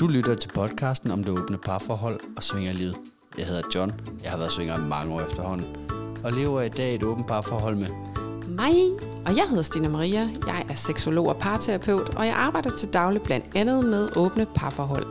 Du lytter til podcasten om det åbne parforhold og svingerlivet. Jeg hedder John. Jeg har været svinger i mange år efterhånden. Og lever i dag et åbent parforhold med. Mig, og jeg hedder Stina Maria. Jeg er seksolog og parterapeut, og jeg arbejder til daglig blandt andet med åbne parforhold.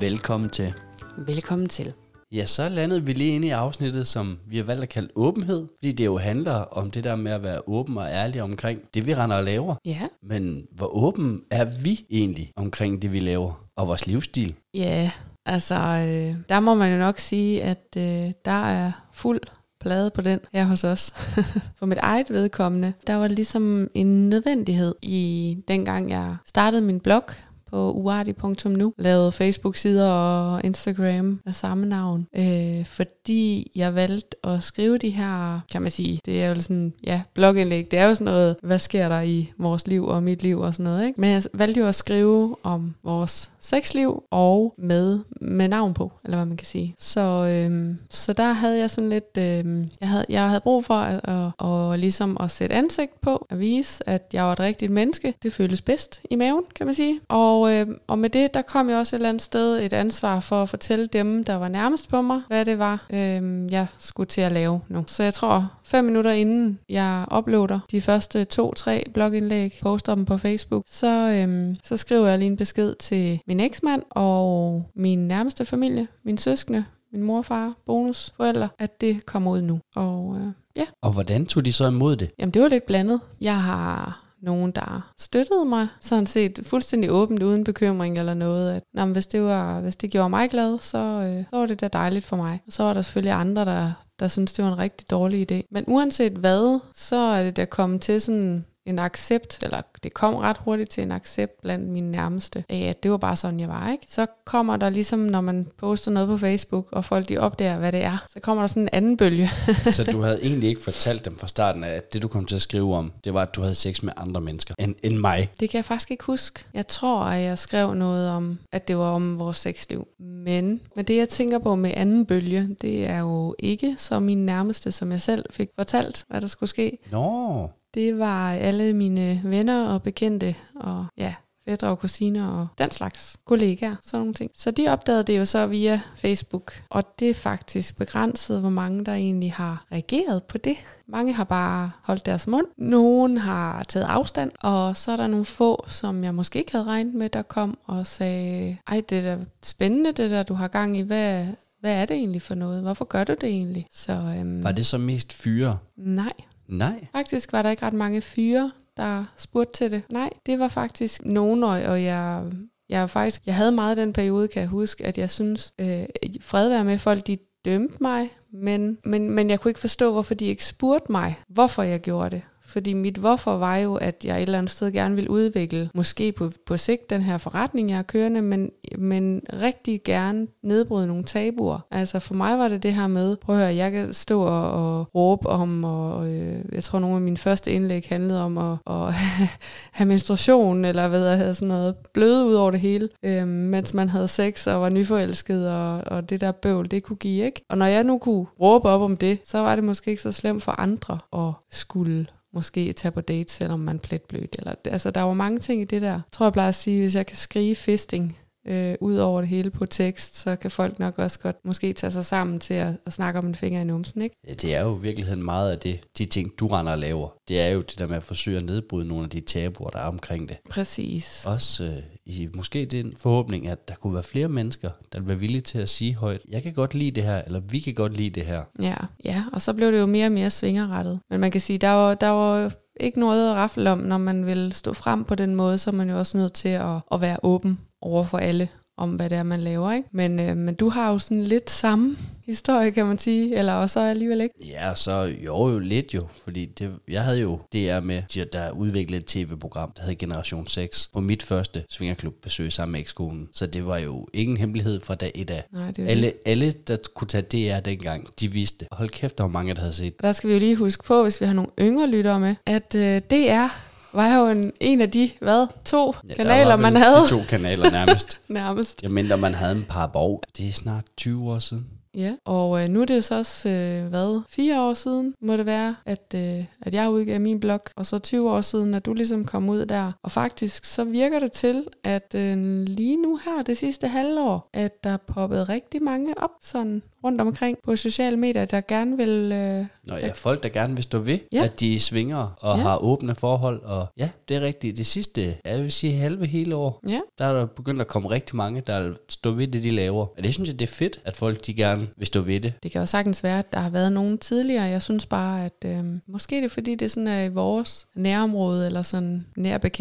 Velkommen til. Velkommen til. Ja, så landede vi lige ind i afsnittet, som vi har valgt at kalde åbenhed. Fordi det jo handler om det der med at være åben og ærlig omkring det, vi render og laver. Ja, Men hvor åben er vi egentlig omkring det, vi laver? Og vores livsstil? ja altså øh, der må man jo nok sige, at øh, der er fuld plade på den her hos os. For mit eget vedkommende, der var det ligesom en nødvendighed i dengang jeg startede min blog på uartig.nu, lavede Facebook-sider og Instagram af samme navn, øh, fordi jeg valgte at skrive de her, kan man sige, det er jo sådan, ja, blogindlæg, det er jo sådan noget, hvad sker der i vores liv og mit liv og sådan noget, ikke? Men jeg valgte jo at skrive om vores sexliv og med, med navn på, eller hvad man kan sige. Så, øhm, så der havde jeg sådan lidt, øhm, jeg, havde, jeg havde brug for at, at, at, ligesom at sætte ansigt på, at vise, at jeg var et rigtigt menneske. Det føles bedst i maven, kan man sige. Og, øhm, og med det, der kom jeg også et eller andet sted et ansvar for at fortælle dem, der var nærmest på mig, hvad det var, øhm, jeg skulle til at lave nu. Så jeg tror, fem minutter inden jeg uploader de første to-tre blogindlæg, poster dem på Facebook, så, øhm, så skriver jeg lige en besked til min eksmand og min nærmeste familie, min søskende, min mor, far, bonus, forældre, at det kommer ud nu. Og øh, ja, Og hvordan tog de så imod det? jamen det var lidt blandet. Jeg har nogen, der støttede mig, sådan set fuldstændig åbent, uden bekymring eller noget. At, nå, men hvis, det var, hvis det gjorde mig glad, så, øh, så var det da dejligt for mig. Og så var der selvfølgelig andre, der, der synes det var en rigtig dårlig idé. Men uanset hvad, så er det der kommet til sådan en accept, eller det kom ret hurtigt til en accept blandt mine nærmeste, af at det var bare sådan, jeg var, ikke? Så kommer der ligesom, når man poster noget på Facebook, og folk de opdager, hvad det er, så kommer der sådan en anden bølge. Så du havde egentlig ikke fortalt dem fra starten af, at det du kom til at skrive om, det var, at du havde sex med andre mennesker end, end mig. Det kan jeg faktisk ikke huske. Jeg tror, at jeg skrev noget om, at det var om vores sexliv. Men, men det, jeg tænker på med anden bølge, det er jo ikke som min nærmeste, som jeg selv fik fortalt, hvad der skulle ske. Nå, Det var alle mine venner og bekendte, og ja, fædre og kusiner og den slags kollegaer, sådan nogle ting. Så de opdagede det jo så via Facebook, og det er faktisk begrænset, hvor mange der egentlig har reageret på det. Mange har bare holdt deres mund. Nogen har taget afstand, og så er der nogle få, som jeg måske ikke havde regnet med, der kom og sagde, ej, det er da spændende, det der, du har gang i. Hvad, hvad er det egentlig for noget? Hvorfor gør du det egentlig? Så øhm, var det så mest fyre? nej, Nej. Faktisk var der ikke ret mange fyre, der spurgte til det. Nej, det var faktisk nogen, og jeg, jeg, faktisk, jeg havde meget den periode, kan jeg huske, at jeg synes, øh, fred være med folk, de dømte mig, men, men, men jeg kunne ikke forstå, hvorfor de ikke spurgte mig, hvorfor jeg gjorde det. Fordi mit hvorfor var jo, at jeg et eller andet sted gerne vil udvikle, måske på, på sigt, den her forretning, jeg er kørende, men, men rigtig gerne nedbryde nogle tabuer. Altså for mig var det det her med, prøv at høre, jeg kan stå og, og råbe om, og øh, jeg tror nogle af mine første indlæg handlede om at, at have menstruation, eller hvad jeg havde sådan noget, bløde ud over det hele, øh, mens man havde sex og var nyforelsket, og, og det der bøvl, det kunne give, ikke? Og når jeg nu kunne råbe op om det, så var det måske ikke så slemt for andre at skulle måske tage på date, selvom man er pletblødt. Eller, altså, der var mange ting i det der. Jeg tror, jeg plejer at sige, hvis jeg kan skrige fisting øh, ud over det hele på tekst, så kan folk nok også godt måske tage sig sammen til at, at snakke om en finger i numsen, ikke? Ja, det er jo i virkeligheden meget af det, de ting, du render og laver. Det er jo det der med at forsøge at nedbryde nogle af de tabuer, der er omkring det. Præcis. Også øh, i måske den forhåbning, at der kunne være flere mennesker, der vil være villige til at sige højt, jeg kan godt lide det her, eller vi kan godt lide det her. Ja, ja, og så blev det jo mere og mere svingerrettet. Men man kan sige, der var, der var ikke noget at rafle om, når man vil stå frem på den måde, så er man jo også nødt til at, at være åben over for alle om, hvad det er, man laver. Ikke? Men, øh, men du har jo sådan lidt samme historie, kan man sige, eller og så alligevel ikke. Ja, så jo, jo lidt jo, fordi det, jeg havde jo DR med, de- der udviklede et tv-program, der hed Generation 6, på mit første svingerklub-besøg sammen med ekskonen. Så det var jo ingen hemmelighed fra dag et af. Nej, det er jo Alle, alle, der kunne tage DR dengang, de vidste. Hold kæft, der var mange, der havde set. Der skal vi jo lige huske på, hvis vi har nogle yngre lyttere med, at øh, DR var jo en, en af de, hvad, to Ja, kanaler, man havde De to kanaler nærmest. nærmest. Jeg mindre man havde en par borg. Det er snart 20 år siden. Ja, og øh, nu er det jo så også, øh, hvad, fire år siden må det være, at, øh, at jeg udgav min blog, og så 20 år siden, at du ligesom kom ud der. Og faktisk så virker det til, at øh, lige nu her, det sidste halvår, at der er poppet rigtig mange op sådan rundt omkring på sociale medier, der gerne vil... Øh, Nå ja, folk, der gerne vil stå ved, Ja. at de svinger og Ja. har åbne forhold. Og ja, det er rigtigt. Det sidste, jeg vil sige halve hele år, ja, der er der begyndt at komme rigtig mange, der vil stå ved det, de laver. Og det synes jeg, det er fedt, at folk de gerne vil stå ved det. det kan jo sagtens være, at der har været nogen tidligere. Jeg synes bare, at øh, måske er det fordi, det sådan er i vores nærområde, eller sådan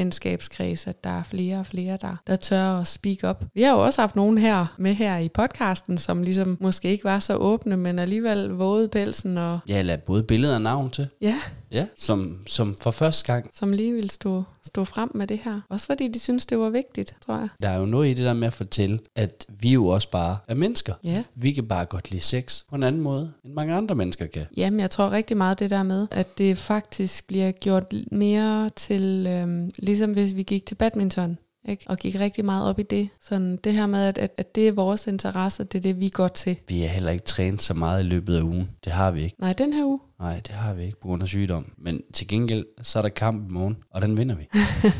nærbekendtskabskreds, at der er flere og flere, der, der tør at speak up. Vi har jo også haft nogen her med her i podcasten, som ligesom måske ikke var så åbne, men alligevel vågede pelsen og Ja, lad både billeder og navn til. ja, Ja, som, som for første gang. som lige ville stå, stå frem med det her. Også fordi de synes, det var vigtigt, tror jeg. Der er jo noget i det der med at fortælle, at vi jo også bare er mennesker. Ja. Vi kan bare godt lide sex på en anden måde, end mange andre mennesker kan. Jamen, jeg tror rigtig meget det der med, at det faktisk bliver gjort mere til, øhm, ligesom hvis vi gik til badminton, ikke? og gik rigtig meget op i det. Sådan det her med, at, at, at det er vores interesse, det er det, vi går til. Vi har heller ikke trænet så meget i løbet af ugen. Det har vi ikke. Nej, den her uge. Nej, det har vi ikke på grund af sygdom. Men til gengæld, så er der kamp i morgen, og den vinder vi.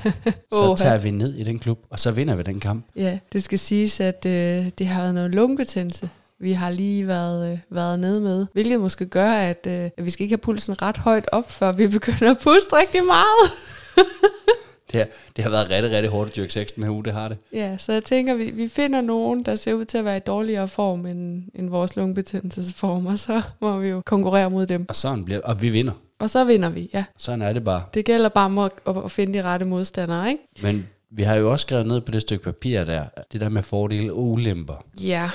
så tager vi ned i den klub, og så vinder vi den kamp. Ja, det skal siges, at øh, det har været noget lungebetændelse. Vi har lige været, øh, været nede med, hvilket måske gør, at, øh, at vi skal ikke have pulsen ret højt op, før vi begynder at puste rigtig meget. Det har, det har været rigtig, rigtig hårdt at dyrke sex den her uge, det har det. Ja, så jeg tænker, vi, vi finder nogen, der ser ud til at være i dårligere form end, end vores lungebetændelsesform, og så må vi jo konkurrere mod dem. Og sådan bliver og vi vinder. Og så vinder vi, ja. Sådan er det bare. Det gælder bare om at, at finde de rette modstandere, ikke? Men vi har jo også skrevet ned på det stykke papir der, det der med fordele og ulemper. Ja.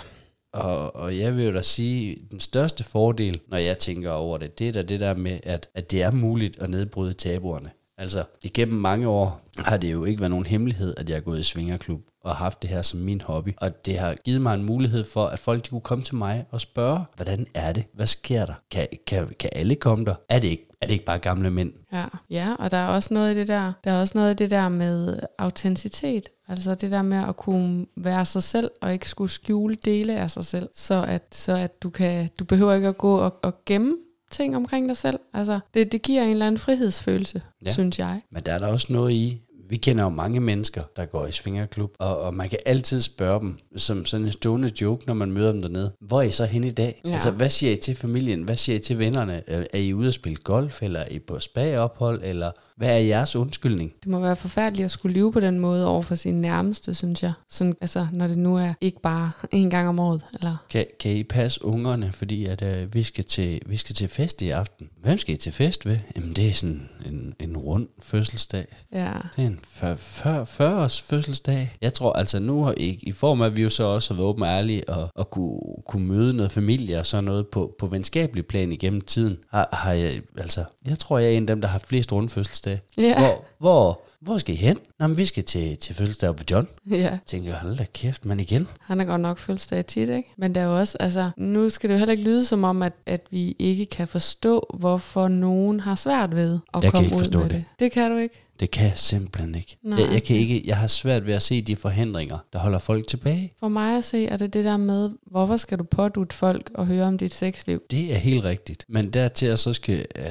Og, og jeg vil jo da sige, den største fordel, når jeg tænker over det, det er da det der med, at, at det er muligt at nedbryde tabuerne. Altså, igennem mange år har det jo ikke været nogen hemmelighed, at jeg er gået i svingerklub og haft det her som min hobby. Og det har givet mig en mulighed for, at folk de kunne komme til mig og spørge, hvordan er det? Hvad sker der? Kan, kan, kan alle komme der? Er det ikke, er det ikke bare gamle mænd? Ja, ja, og der er også noget i det der. Der er også noget i det der med autenticitet. Altså det der med at kunne være sig selv og ikke skulle skjule dele af sig selv, så at så at du kan du behøver ikke at gå og, og gemme ting omkring dig selv. Altså det, det giver en eller anden frihedsfølelse, ja. Synes jeg. Men der er der også noget i, vi kender jo mange mennesker, der går i svingerklub, og, og man kan altid spørge dem, som sådan en stående joke, når man møder dem dernede, hvor er I så hen i dag? Ja. Altså, hvad siger I til familien? Hvad siger I til vennerne? Er er I ude at spille golf, eller er I på spa-ophold, eller hvad er jeres undskyldning? Det må være forfærdeligt at skulle leve på den måde over for sine nærmeste, synes jeg. Sådan, altså, når det nu er ikke bare en gang om året. Eller? Kan, kan I passe ungerne, fordi at, øh, vi, skal til, vi skal til fest i aften? Hvem skal I til fest ved? Jamen, det er sådan en, en rund fødselsdag. Ja. Det er en 40, 40 års fødselsdag. Jeg tror altså nu, har i, i form af, at vi jo så også har været åbne og ærlige, og, og kunne, kunne møde noget familie og sådan noget på, på venskabelig plan igennem tiden, har, har jeg, altså, jeg tror, jeg er en af dem, der har flest runde fødselsdage. Ja. Hvor, hvor, hvor skal I hen? Nå, men vi skal til, til fødselsdag oppe ved John. ja. Jeg tænker, hold da kæft, men igen. Han er godt nok fødselsdag tit, ikke? Men der er jo også, altså, nu skal det jo heller ikke lyde som om, at, at vi ikke kan forstå, hvorfor nogen har svært ved at Jeg kan komme ikke ud forstå med det. det. Det kan du ikke. Det kan jeg simpelthen ikke. Nej. Jeg, jeg, kan ikke. jeg har svært ved at se de forhindringer, der holder folk tilbage. For mig at se, er det det der med, hvorfor skal du pådute folk og høre om dit sexliv? Det er helt rigtigt. Men dertil at så skal øh,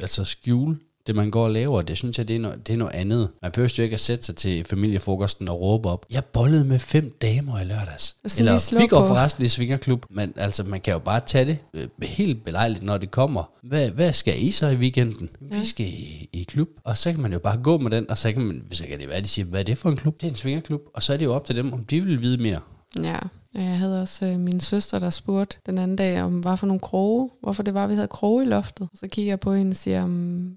altså skjule det, man går og laver, det synes jeg, det er, noget, det er noget andet. Man behøver jo ikke at sætte sig til familiefrokosten og råbe op. Jeg bollede med fem damer i lørdags. Slå vi går forresten i svingerklub. Men altså, man kan jo bare tage det øh, helt belejligt, når det kommer. Hvad, hvad skal I så i weekenden? Ja. Vi skal i, i klub. Og så kan man jo bare gå med den, og så kan, man, så kan det være, de siger, hvad er det for en klub? Det er en svingerklub. Og så er det jo op til dem, om de vil vide mere. Ja, jeg havde også øh, min søster, der spurgte den anden dag, om hvad for nogle kroge, hvorfor det var, vi havde kroge i loftet. Og så kigger jeg på hende og siger,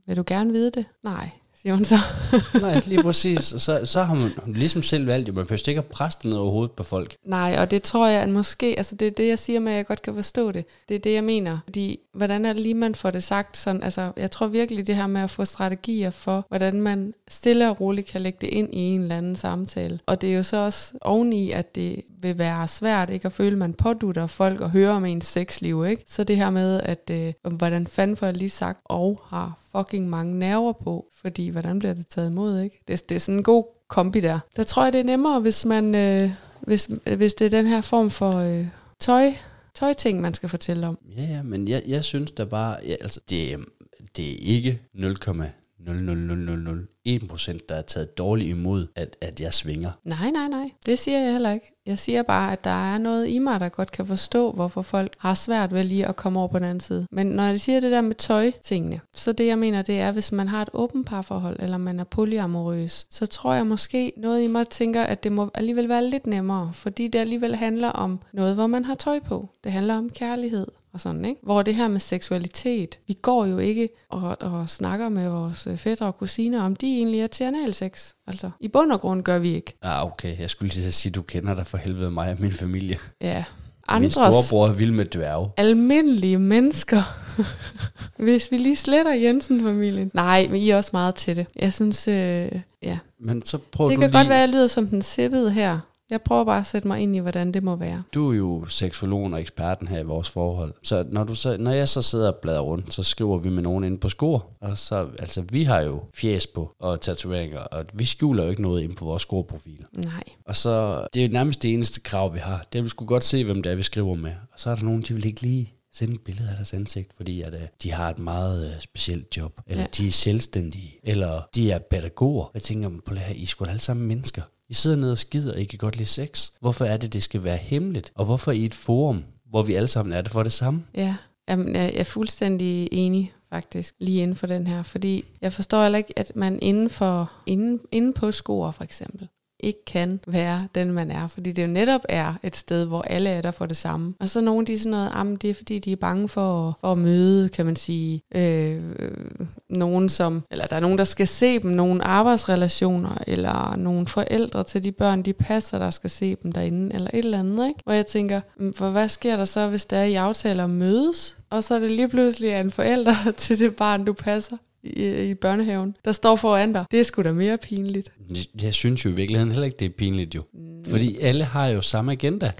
vil du gerne vide det? Nej, siger hun så. Nej, lige præcis. Så, så har man ligesom selv valgt, at man behøver ikke at presse det ned over hovedet på folk. Nej, og det tror jeg, at måske, altså det er det, jeg siger med, at jeg godt kan forstå det. Det er det, jeg mener. Fordi, hvordan er det lige, man får det sagt sådan, altså jeg tror virkelig det her med at få strategier for, hvordan man stille og roligt kan lægge det ind i en eller anden samtale. Og det er jo så også oveni, at det vil være svært ikke at føle, at man pådutter folk og høre om ens sexliv, ikke? Så det her med, at øh, hvordan fanden får jeg lige sagt, og har fucking mange nerver på, fordi hvordan bliver det taget imod, ikke? Det, det er sådan en god kombi der. Der tror jeg, det er nemmere, hvis man, øh, hvis, hvis det er den her form for øh, tøj, tøjting, man skal fortælle om. Ja, ja, men jeg, jeg synes da bare, ja, altså, det, det er ikke 0,0001% der er taget dårligt imod, at, at jeg svinger. Nej, nej, nej. Det siger jeg heller ikke. Jeg siger bare, at der er noget i mig, der godt kan forstå, hvorfor folk har svært ved lige at komme over på den anden side. Men når jeg siger det der med tøj-tingene, så det jeg mener, det er, hvis man har et åbent parforhold, eller man er polyamorøs, så tror jeg måske noget i mig tænker, at det må alligevel være lidt nemmere, fordi det alligevel handler om noget, hvor man har tøj på. Det handler om kærlighed og sådan, ikke? Hvor det her med seksualitet, vi går jo ikke og, og snakker med vores øh, fædre og kusiner, om de egentlig er til analsex. Altså, i bund og grund gør vi ikke. Ah, okay. Jeg skulle lige sige, at du kender dig for helvede mig og min familie. Ja. Min Andres storebror er vild med dværge. almindelige mennesker. Hvis vi lige sletter Jensen-familien. Nej, men I er også meget til det. Jeg synes, øh, ja. Men så prøver Det du kan lige... godt være, at jeg lyder som den sippede her. Jeg prøver bare at sætte mig ind i, hvordan det må være. Du er jo seksologen og eksperten her i vores forhold. Så når, du så, når jeg så sidder og bladrer rundt, så skriver vi med nogen inde på skor. Og så, altså, vi har jo fjes på og tatoveringer, og vi skjuler jo ikke noget inde på vores skorprofiler. Nej. Og så, det er jo nærmest det eneste krav, vi har. Det er, vi skulle godt se, hvem det er, vi skriver med. Og så er der nogen, de vil ikke lige sende et billede af deres ansigt, fordi at, uh, de har et meget uh, specielt job, eller Ja. de er selvstændige, eller de er pædagoger. Jeg tænker, på det her, I sgu da alle sammen mennesker. I sidder ned og skider, og I kan godt lide sex. Hvorfor er det, det skal være hemmeligt? Og hvorfor i et forum, hvor vi alle sammen er det for det samme? Ja, Jamen, jeg er fuldstændig enig faktisk lige inden for den her, fordi jeg forstår heller ikke, at man inden, for, inden, inden på skoer for eksempel, ikke kan være den, man er, fordi det jo netop er et sted, hvor alle er der for det samme. Og så nogle, de er sådan noget, jamen, det er fordi, de er bange for, for at møde, kan man sige, øh, nogen som, eller der er nogen, der skal se dem, nogle arbejdsrelationer, eller nogle forældre til de børn, de passer, der skal se dem derinde, eller et eller andet, ikke? Hvor jeg tænker, mm, for hvad sker der så, hvis der er, I aftaler at mødes, og så er det lige pludselig en forælder til det barn, du passer i, i børnehaven, der står foran dig. Det er sgu da mere pinligt. Jeg- Jeg synes jo i virkeligheden heller ikke, det er pinligt jo. Fordi alle har jo samme agenda.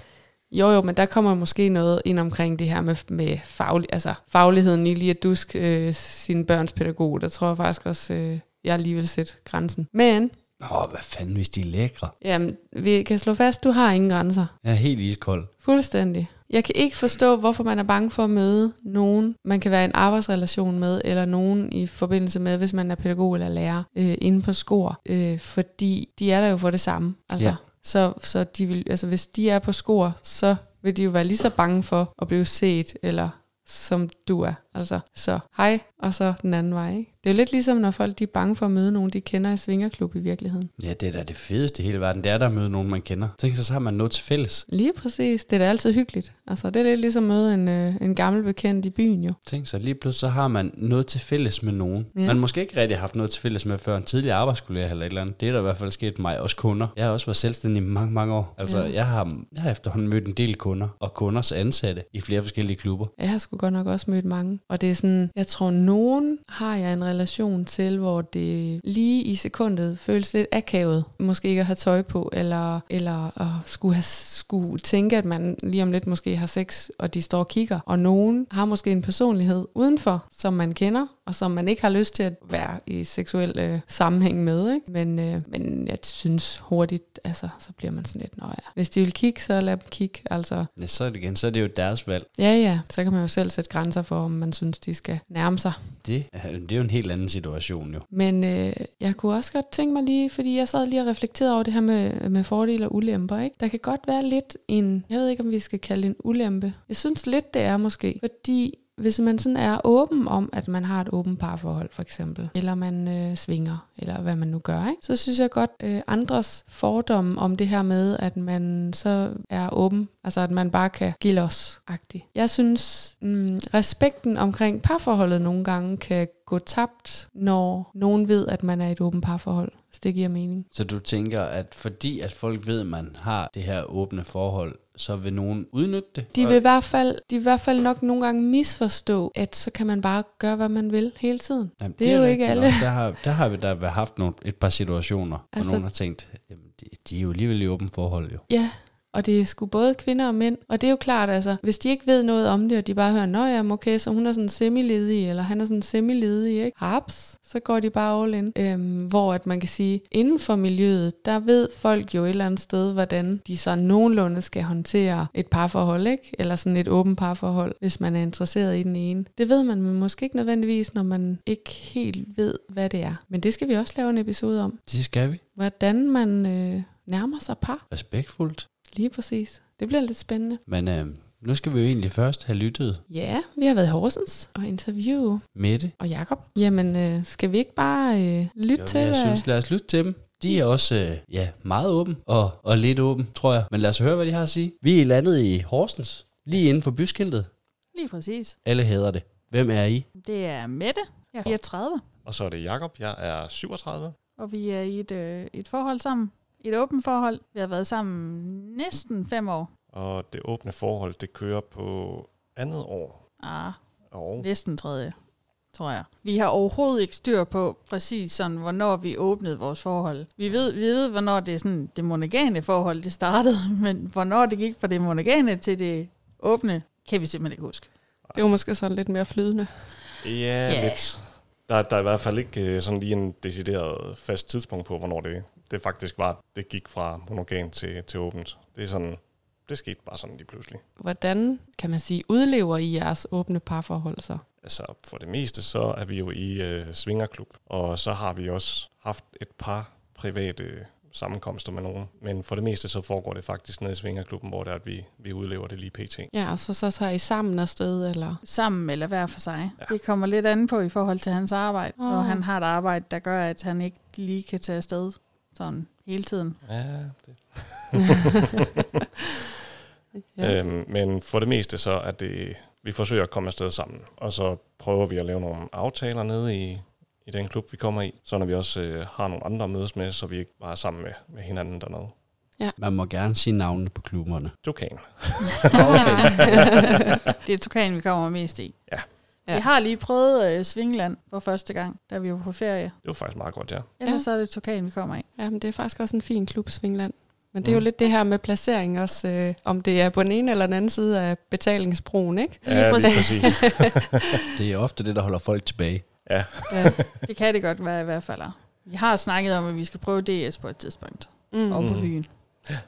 Jo, jo, men der kommer måske noget ind omkring det her med, med faglig, altså fagligheden i lige at duske øh, sine børns pædagog. Der tror jeg faktisk også, øh, jeg lige vil sætte grænsen. Men, Åh, hvad fanden, hvis de er lækre? jamen, vi kan slå fast, du har ingen grænser. Jeg er helt iskold. Fuldstændig. Jeg kan ikke forstå, hvorfor man er bange for at møde nogen, man kan være i en arbejdsrelation med, eller nogen i forbindelse med, hvis man er pædagog eller lærer, øh, inde på skor. Øh, fordi de er der jo for det samme. Altså, Ja. så, så de vil, altså, hvis de er på skor, så vil de jo være lige så bange for at blive set, eller som du er. Altså, så hej, og så den anden vej. Ikke? Det er jo lidt ligesom, når folk de er bange for at møde nogen, de kender i svingerklub i virkeligheden. Ja, det er da det fedeste i hele verden. Det er der at møde nogen, man kender. Tænk så, så har man noget til fælles. Lige præcis. Det er da altid hyggeligt. Altså, det er lidt ligesom at møde en, øh, en gammel bekendt i byen jo. Tænk så, lige pludselig så har man noget til fælles med nogen. Ja. Man måske ikke rigtig har haft noget til fælles med før en tidligere arbejdskollega eller et eller andet. Det er der i hvert fald sket mig, også kunder. Jeg har også været selvstændig i mange, mange år. Altså, ja. jeg, har, jeg har efterhånden mødt en del kunder og kunders ansatte i flere forskellige klubber. Jeg har sgu godt nok også mødt mange. Og det er sådan, jeg tror, nogen har jeg en relation til, hvor det lige i sekundet føles lidt akavet. Måske ikke at have tøj på, eller, eller at skulle, have, skulle tænke, at man lige om lidt måske har sex, og de står og kigger. Og nogen har måske en personlighed udenfor, som man kender, og som man ikke har lyst til at være i seksuel øh, sammenhæng med. Ikke? Men, øh, men jeg synes hurtigt, altså, så bliver man sådan lidt, nå ja. Hvis de vil kigge, så lad dem kigge. Altså, Ja, så er det igen, så er det jo deres valg. Ja, ja. Så kan man jo selv sætte grænser for, om man synes, de skal nærme sig. Det, er- det er jo en helt anden situation jo. Men øh, jeg kunne også godt tænke mig lige, fordi jeg sad lige og reflekterede over det her med, med fordele og ulemper. Ikke? Der kan godt være lidt en, jeg ved ikke, om vi skal kalde det en ulempe. Jeg synes lidt, det er måske, fordi hvis man sådan er åben om, at man har et åbent parforhold, for eksempel, eller man øh, svinger, eller hvad man nu gør, ikke? så synes jeg godt, øh, andres fordomme om det her med, at man så er åben, altså at man bare kan give os -agtigt. Jeg synes, mm, respekten omkring parforholdet nogle gange kan gå tabt, når nogen ved, at man er i et åbent parforhold, Så det giver mening. Så du tænker, at fordi at folk ved, at man har det her åbne forhold, så vil nogen udnytte det? De vil, i hvert fald, de vil i hvert fald nok nogle gange misforstå, at så kan man bare gøre, hvad man vil hele tiden. Jamen, det er jo ikke alle. nok. Der har, der har vi der haft nogle, et par situationer, hvor Altså- nogen har tænkt, jamen, de, de er jo alligevel i åbent forhold jo. Ja, og det er sgu både kvinder og mænd. Og det er jo klart, altså, hvis de ikke ved noget om det, og de bare hører, nå ja, okay, så hun er sådan semi-ledig, eller han er sådan semi-ledig, ikke? Haps, så går de bare all in. Øhm, hvor at man kan sige, inden for miljøet, der ved folk jo et eller andet sted, hvordan de så nogenlunde skal håndtere et parforhold, ikke? Eller sådan et åbent parforhold, hvis man er interesseret i den ene. Det ved man men måske ikke nødvendigvis, når man ikke helt ved, hvad det er. Men det skal vi også lave en episode om. Det skal vi. Hvordan man øh, nærmer sig par. Respektfuldt. Lige præcis. Det bliver lidt spændende. Men øh, nu skal vi jo egentlig først have lyttet Ja, vi har været i Horsens og interviewe Mette. og Jakob. Jamen, øh, skal vi ikke bare øh, lytte Jo, til, jeg hvad... synes, lad os lytte til dem. De er også øh, ja, meget åben og, og lidt åben, tror jeg. Men lad os høre, hvad de har at sige. Vi er landet i Horsens, lige inden for byskiltet. Lige præcis. Alle hedder det. Hvem er I? Det er Mette. Jeg er 34, Og så er det Jakob. Jeg er 37. og vi er i et, øh, et forhold sammen. Et åbent forhold. Vi har været sammen næsten fem år. Og det åbne forhold, det kører på andet år. Ah, Og næsten tredje, tror jeg. Vi har overhovedet ikke styr på præcis sådan, hvornår vi åbnede vores forhold. Vi ved, vi ved hvornår det er sådan, det monogane forhold, det startede, men hvornår det gik fra det monogane til det åbne, kan vi simpelthen ikke huske. Det var måske sådan lidt mere flydende. ja, Ja. lidt. Der, der er i hvert fald ikke øh, sådan lige en decideret fast tidspunkt på, hvornår det, det faktisk var, det gik fra monogam til, til åbent. Det er sådan, det skete bare sådan lige pludselig. Hvordan, kan man sige, udlever I jeres åbne parforhold så? Altså for det meste, så er vi jo i øh, Svingerklub, og så har vi også haft et par private sammenkomster med nogen. Men for det meste, så foregår det faktisk nede i Svingerklubben, hvor det er, at vi, vi udlever det lige pt. Ja, og så, så tager I sammen afsted, eller? Sammen eller hver for sig. Ja. Det kommer lidt an på i forhold til hans arbejde. Åh. Og han har et arbejde, der gør, at han ikke lige kan tage afsted sådan hele tiden. Ja, det. Ja. Øhm, men for det meste så er det, vi forsøger at komme afsted sammen, og så prøver vi at lave nogle aftaler nede i, i den klub, vi kommer i, så når vi også øh, har nogle andre at mødes med, så vi ikke bare er sammen med, med hinanden dernede. Man må gerne sige navnene på klubberne. Dukan. det er Tukan, vi kommer mest i. Ja. Ja. Vi har lige prøvet øh, Svingland for første gang, da vi var på ferie. Det var faktisk meget godt, ja. Ellers Ja. så er det Tukan, vi kommer i. Ja, men det er faktisk også en fin klub, Svingland. Men det er jo Mm. lidt det her med placering også, øh, om det er på den ene eller den anden side af betalingsbroen, ikke? Ja, lige præcis. præcis. Det er ofte det, der holder folk tilbage. Ja, Ja. Det kan det godt være i hvert fald. Vi har snakket om, at vi skal prøve DS på et tidspunkt. Mm. Over på Mm. Fyn.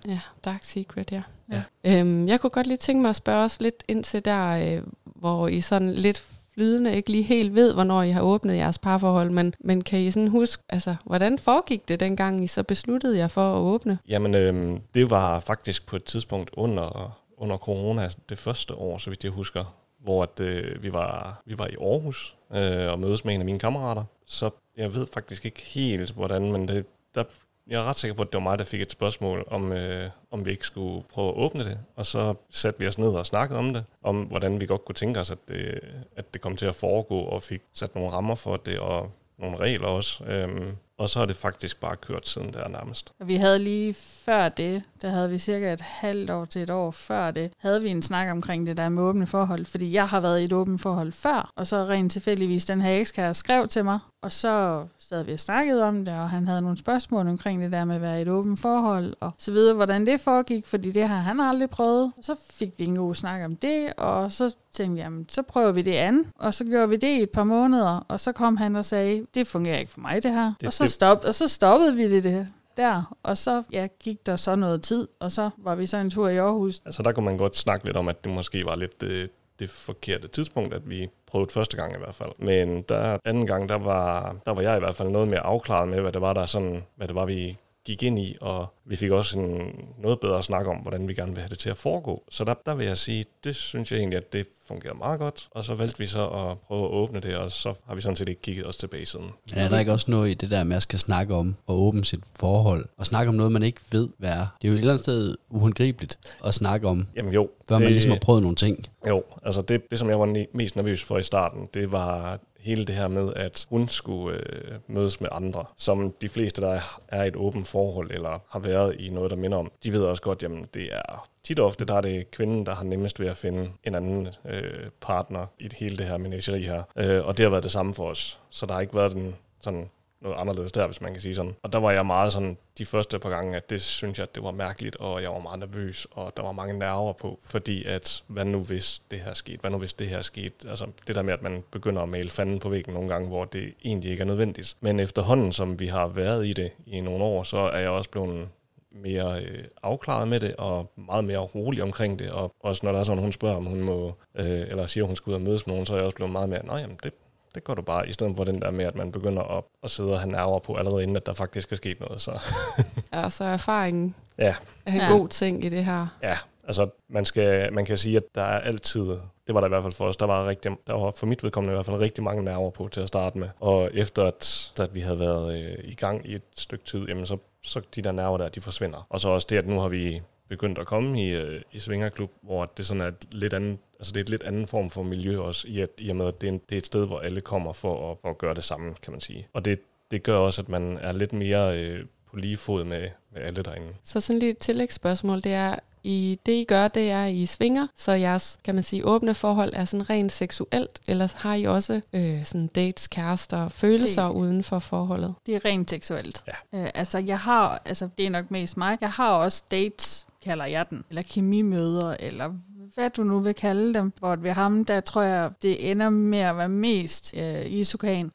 Ja, Dark Secret, ja. Ja. Øhm, jeg kunne godt lige tænke mig at spørge os lidt ind til der, øh, hvor I sådan lidt flydende ikke lige helt ved, hvornår I har åbnet jeres parforhold, men, men kan I sådan huske, altså, hvordan foregik det dengang I så besluttede jer for at åbne? jamen øh, det var faktisk på et tidspunkt under, under corona, det første år, så vidt jeg husker, hvor at, øh, vi, var, vi var i Aarhus øh, og mødes med en af mine kammerater. Så jeg ved faktisk ikke helt, hvordan, men det, der, jeg er ret sikker på, at det var mig, der fik et spørgsmål, om, øh, om vi ikke skulle prøve at åbne det. Og så satte vi os ned og snakkede om det, om hvordan vi godt kunne tænke os, at det, at det kom til at foregå, og fik sat nogle rammer for det, og nogle regler også. Øhm, og så har det faktisk bare kørt siden der nærmest. Vi havde lige før det, der havde vi cirka et halvt år til et år før det, havde vi en snak omkring det der med åbne forhold, fordi jeg har været i et åbent forhold før, og så rent tilfældigvis den her ekskære skrev til mig, og så sad vi og snakkede om det, og han havde nogle spørgsmål omkring det der med at være i et åbent forhold, og så videre, hvordan det foregik, fordi det har han aldrig prøvet. Og så fik vi en god snak om det, og så tænkte vi, jamen, så prøver vi det andet, og så gjorde vi det i et par måneder, og så kom han og sagde, det fungerer ikke for mig det her, Det- og, så stop, og så stoppede vi det, det der, og så ja, gik der så noget tid, og så var vi så en tur i Aarhus. Altså der kunne man godt snakke lidt om, at det måske var lidt det, det forkerte tidspunkt, at vi prøvede første gang i hvert fald. Men der anden gang, der var, der var jeg i hvert fald noget mere afklaret med, hvad det var, der sådan, hvad det var, vi gik ind i, og vi fik også en noget bedre snak om, hvordan vi gerne vil have det til at foregå. Så der, der vil jeg sige, det synes jeg egentlig, at det fungerede meget godt, og så valgte vi så at prøve at åbne det, og så har vi sådan set ikke kigget os tilbage siden. Er der ikke også noget i det der med at skal snakke om at åbne sit forhold, og snakke om noget, man ikke ved, hvad er? Det er jo et eller andet sted uhåndgribeligt at snakke om, Jamen jo. før man det- ligesom har prøvet nogle ting. Jo, altså det, det, som jeg var mest nervøs for i starten, det var hele det her med, at hun skulle øh, mødes med andre. Som de fleste, der er i et åbent forhold, eller har været i noget, der minder om, de ved også godt, jamen det er tit og ofte, der er det kvinden, der har nemmest ved at finde en anden øh, partner i det hele det her menageri her. Øh, og det har været det samme for os. Så der har ikke været den sådan noget anderledes der, hvis man kan sige sådan. Og der var jeg meget sådan, de første par gange, at det synes jeg, at det var mærkeligt, og jeg var meget nervøs, og der var mange nerver på, fordi at, hvad nu hvis det her skete, hvad nu hvis det her skete, altså det der med, at man begynder at male fanden på væggen nogle gange, hvor det egentlig ikke er nødvendigt. Men efterhånden, som vi har været i det i nogle år, så er jeg også blevet mere øh, afklaret med det, og meget mere rolig omkring det, og også når der er sådan, hun spørger, om hun må, øh, eller siger, at hun skal ud og mødes med nogen, så er jeg også blevet meget mere, nej, jamen det, det går du bare, i stedet for den der med, at man begynder at, at sidde og have nerver på, allerede inden, at der faktisk er sket noget. Så. Ja, så erfaringen ja. er en Ja. god ting i det her. Ja, altså man, skal, man kan sige, at der er altid, det var der i hvert fald for os, der var, rigtig, der var for mit vedkommende i hvert fald rigtig mange nerver på til at starte med. Og efter at, at vi havde været øh, i gang i et stykke tid, jamen så, så de der nerver der, de forsvinder. Og så også det, at nu har vi begyndt at komme i, øh, i Svingerklub, hvor det sådan er et lidt andet, altså det er et lidt anden form for miljø også, i, at, i og med, at det er, en, det er et sted, hvor alle kommer for at, for at gøre det samme, kan man sige. Og det, det gør også, at man er lidt mere øh, på lige fod med, med alle derinde. Så sådan lidt tillægsspørgsmål, det er, i det I gør, det er, at I svinger, så jeres, kan man sige, åbne forhold er sådan rent seksuelt, eller har I også øh, sådan dates, kærester, følelser Det- uden for forholdet? Det er rent seksuelt. Ja. Øh, altså, jeg har, altså, det er nok mest mig. Jeg har også dates, kalder jeg den, eller kemimøder, eller hvad du nu vil kalde dem. Hvor ved ham, der tror jeg, det ender med at være mest øh, i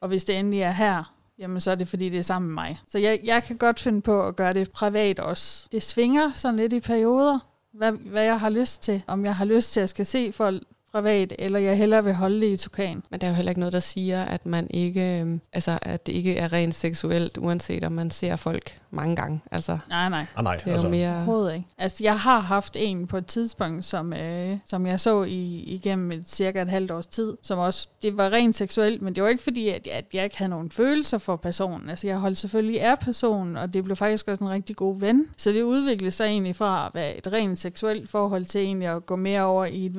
Og hvis det endelig er her, jamen så er det fordi, det er sammen med mig. Så jeg, jeg kan godt finde på at gøre det privat også. Det svinger sådan lidt i perioder, hvad, hvad jeg har lyst til. Om jeg har lyst til at skal se folk privat, eller jeg hellere vil holde det i Tukan. Men der er jo heller ikke noget, der siger, at man ikke, øh, altså at det ikke er rent seksuelt, uanset om man ser folk mange gange. Altså, Nej, nej. Ah, nej, det er jo mere... Ikke. Altså, jeg har haft en på et tidspunkt, som, øh, som jeg så i, igennem et, cirka et halvt års tid, som også, det var rent seksuelt, men det var ikke fordi, at, at jeg ikke havde nogen følelser for personen. Altså, jeg holdt selvfølgelig af personen, og det blev faktisk også en rigtig god ven. Så det udviklede sig egentlig fra at være et rent seksuelt forhold til egentlig at gå mere over i et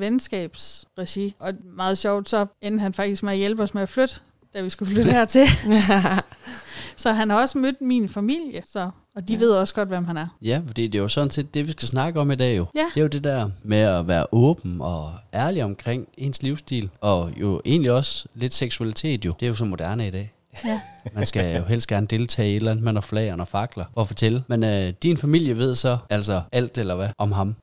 venskabsregi. Og meget sjovt, så endte han faktisk med at hjælpe os med at flytte, da vi skulle flytte hertil. Så han har også mødt min familie, så, og de ja. ved også godt, hvem han er. Ja, fordi det er jo sådan set det, vi skal snakke om i dag jo. Ja. Det er jo det der med at være åben og ærlig omkring ens livsstil, og jo egentlig også lidt seksualitet jo. Det er jo så moderne i dag. Ja. Man skal jo helst gerne deltage i et eller andet, man har flager og fakler og fortælle. Men øh, din familie ved så altså alt eller hvad om ham.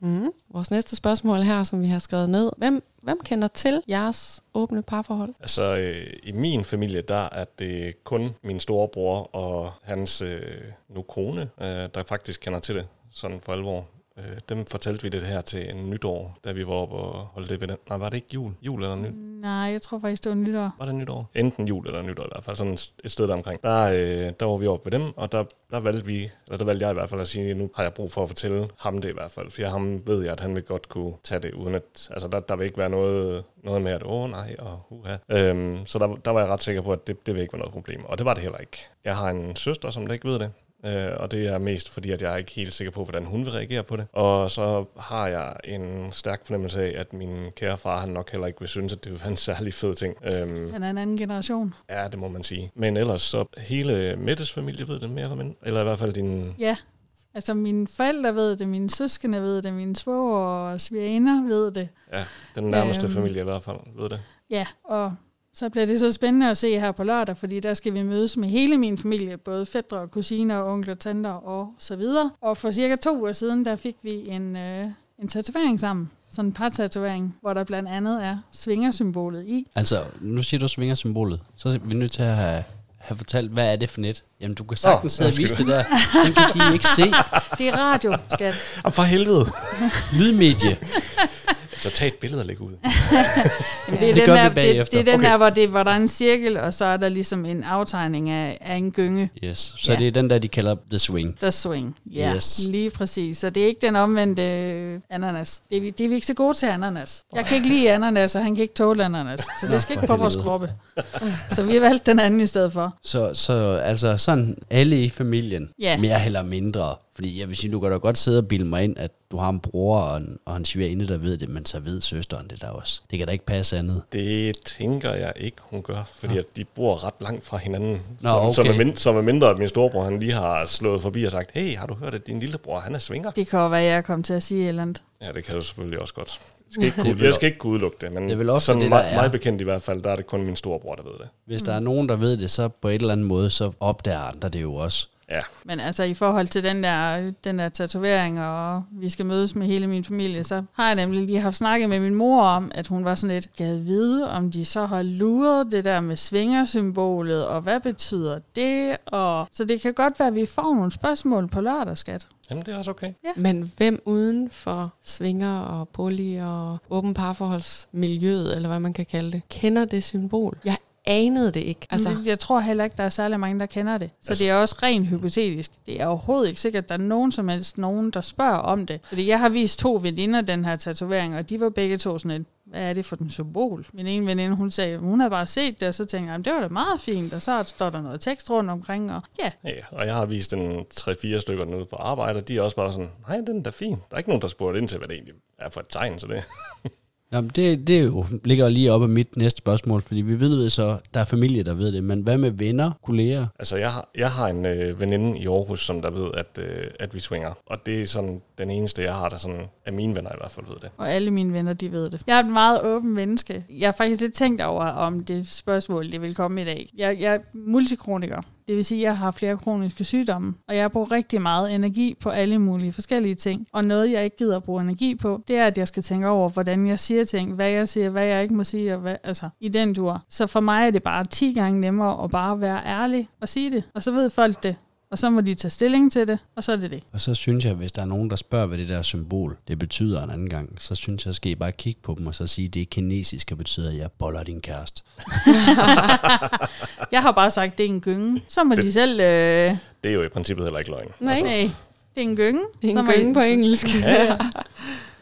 Mm. Vores næste spørgsmål her, som vi har skrevet ned. Hvem, hvem kender til jeres åbne parforhold? Altså, øh, i min familie, der er det kun min storebror og hans øh, nu kone, øh, der faktisk kender til det, sådan for alvor. Øh, dem fortalte vi det her til en nytår, da vi var oppe og holdt det ved den. Nej, var det ikke jul? Jul eller nyt? Nej, jeg tror faktisk, det var nytår. Var det nytår? Enten jul eller nytår i hvert fald, sådan et sted der omkring. Der, øh, der var vi oppe ved dem, og der, der valgte vi, eller der valgte jeg i hvert fald at sige, nu har jeg brug for at fortælle ham det i hvert fald. For jeg ham ved jeg, at han vil godt kunne tage det, uden at, altså der, der vil ikke være noget, noget med, at åh nej, og uha. Øhm, så der, der var jeg ret sikker på, at det, det vil ikke være noget problem. Og det var det heller ikke. Jeg har en søster, som der ikke ved det. Øh, og det er mest fordi, at jeg er ikke helt sikker på, hvordan hun vil reagere på det. Og så har jeg en stærk fornemmelse af, at min kære far, han nok heller ikke vil synes, at det vil være en særlig fed ting. Øhm, Han er en anden generation. Ja, det må man sige. Men ellers så hele Mettes familie ved det mere eller mindre. Eller i hvert fald din... Ja, altså mine forældre ved det, mine søskende ved det, mine svoger og svigerinder ved det. Ja, den nærmeste Øhm. familie i hvert fald ved det. Ja, og så bliver det så spændende at se her på lørdag, fordi der skal vi mødes med hele min familie, både fædre og kusiner og onkler, tanter og så videre. Og for cirka to uger siden, der fik vi en, øh, en tatovering sammen. Sådan en par-tatovering, hvor der blandt andet er svingersymbolet i. Altså, nu siger du svingersymbolet. Så er vi nødt til at have, have fortalt, hvad er det for net? Jamen, du kan sagtens sidde og vise det der. Den kan de ikke se. Det er radio, skat. Og for helvede! Lydmedie. Så tag et billede og læg ud. Jamen, Det er gør den vi der, det, bagefter. det er den Okay. her, hvor, det, hvor der er en cirkel, og så er der ligesom en aftegning af, af en gynge, Yes. Så Ja. det er den der, de kalder The Swing. der swing. Ja, Yes. lige præcis. Så det er ikke den omvendte øh, ananas. Det er, vi- det er vi ikke så gode til ananas. Jeg kan ikke lide ananas, og han kan ikke tåle ananas. Så det skal ikke på vores kroppe. Så vi har valgt den anden i stedet for. Så, så altså sådan alle i familien, Ja. mere eller mindre. Fordi jeg vil sige, du kan da godt sidde og bilde mig ind, at du har en bror og en, og en svigerinde, der ved det, men så ved søsteren det der også. Det kan da ikke passe andet. Det tænker jeg ikke, hun gør, fordi at de bor ret langt fra hinanden. Nå, så, så, okay. mind, så med mindre, at min storebror han lige har slået forbi og sagt, hey, har du hørt, at din lillebror han er svinger? Det kan jo være, jeg kommer til at sige et eller andet. Ja, det kan du selvfølgelig også godt. skal ikke er kunne, jeg skal ikke kunne udelukke det, men Det er vel ofte sådan det, er. mig bekendt i hvert fald, der er det kun min storebror, der ved det. Hvis der er nogen, der ved det, så på et eller andet måde, så opdager andre det jo også. Ja, Men altså i forhold til den der, den der tatovering, og vi skal mødes med hele min familie, så har jeg nemlig lige haft snakket med min mor om, at hun var sådan lidt, gad vide, om de så har luret det der med svingersymbolet, og hvad betyder det? Og, så det kan godt være, at vi får nogle spørgsmål på lørdag, skat. jamen det er også okay. Men hvem uden for svinger og poly og åben parforholdsmiljøet, eller hvad man kan kalde det, kender det symbol? Jeg anede det ikke. Altså, Altså, jeg tror heller ikke, der er særlig mange, der kender det. Så Altså- det er også rent hypotetisk. Det er overhovedet ikke sikkert, at der er nogen som helst nogen, der spørger om det. Fordi jeg har vist to veninder den her tatovering, og de var begge to sådan et, hvad er det for den symbol? Min ene veninde, hun sagde, hun havde bare set det, og så tænkte jeg, "Jamen, det var da meget fint, og så står der noget tekst rundt omkring, og ja, Ja, og jeg har vist en 3-4 stykker ude på arbejde, og de er også bare sådan, nej, den er da fin. Der er ikke nogen, der spurgte ind til, hvad det egentlig er for et tegn, så det. Jamen, det, det jo, ligger lige op af mit næste spørgsmål, fordi vi ved så, der er familie, der ved det, men hvad med venner, kolleger? Altså, jeg har, jeg har en øh, veninde i Aarhus, som der ved, at, øh, at vi swinger. Og det er sådan den eneste, jeg har, der sådan, af mine venner i hvert fald ved det. og alle mine venner, de ved det. Jeg er et meget åben menneske. Jeg har faktisk lidt tænkt over, om det spørgsmål, det vil komme i dag. Jeg, jeg er multikroniker. Det vil sige, at jeg har flere kroniske sygdomme, og jeg bruger rigtig meget energi på alle mulige forskellige ting. Og noget, jeg ikke gider at bruge energi på, det er, at jeg skal tænke over, hvordan jeg siger ting, hvad jeg siger, hvad jeg ikke må sige, og hvad, altså i den tur. Så for mig er det bare 10 gange nemmere at bare være ærlig og sige det, og så ved folk det. Og så må de tage stilling til det, og så er det det. Og så synes jeg, hvis der er nogen, der spørger, hvad det der symbol, det betyder en anden gang, så synes jeg, skal I bare kigge på dem og så sige, at det er kinesisk, og betyder, at jeg boller din kæreste. Jeg har bare sagt, det er en gynge. Så må de selv... Øh, Det er jo i princippet heller ikke løgn. Nej. nej, det er en gynge. det Så er en I- gynge på engelsk. Ja, ja.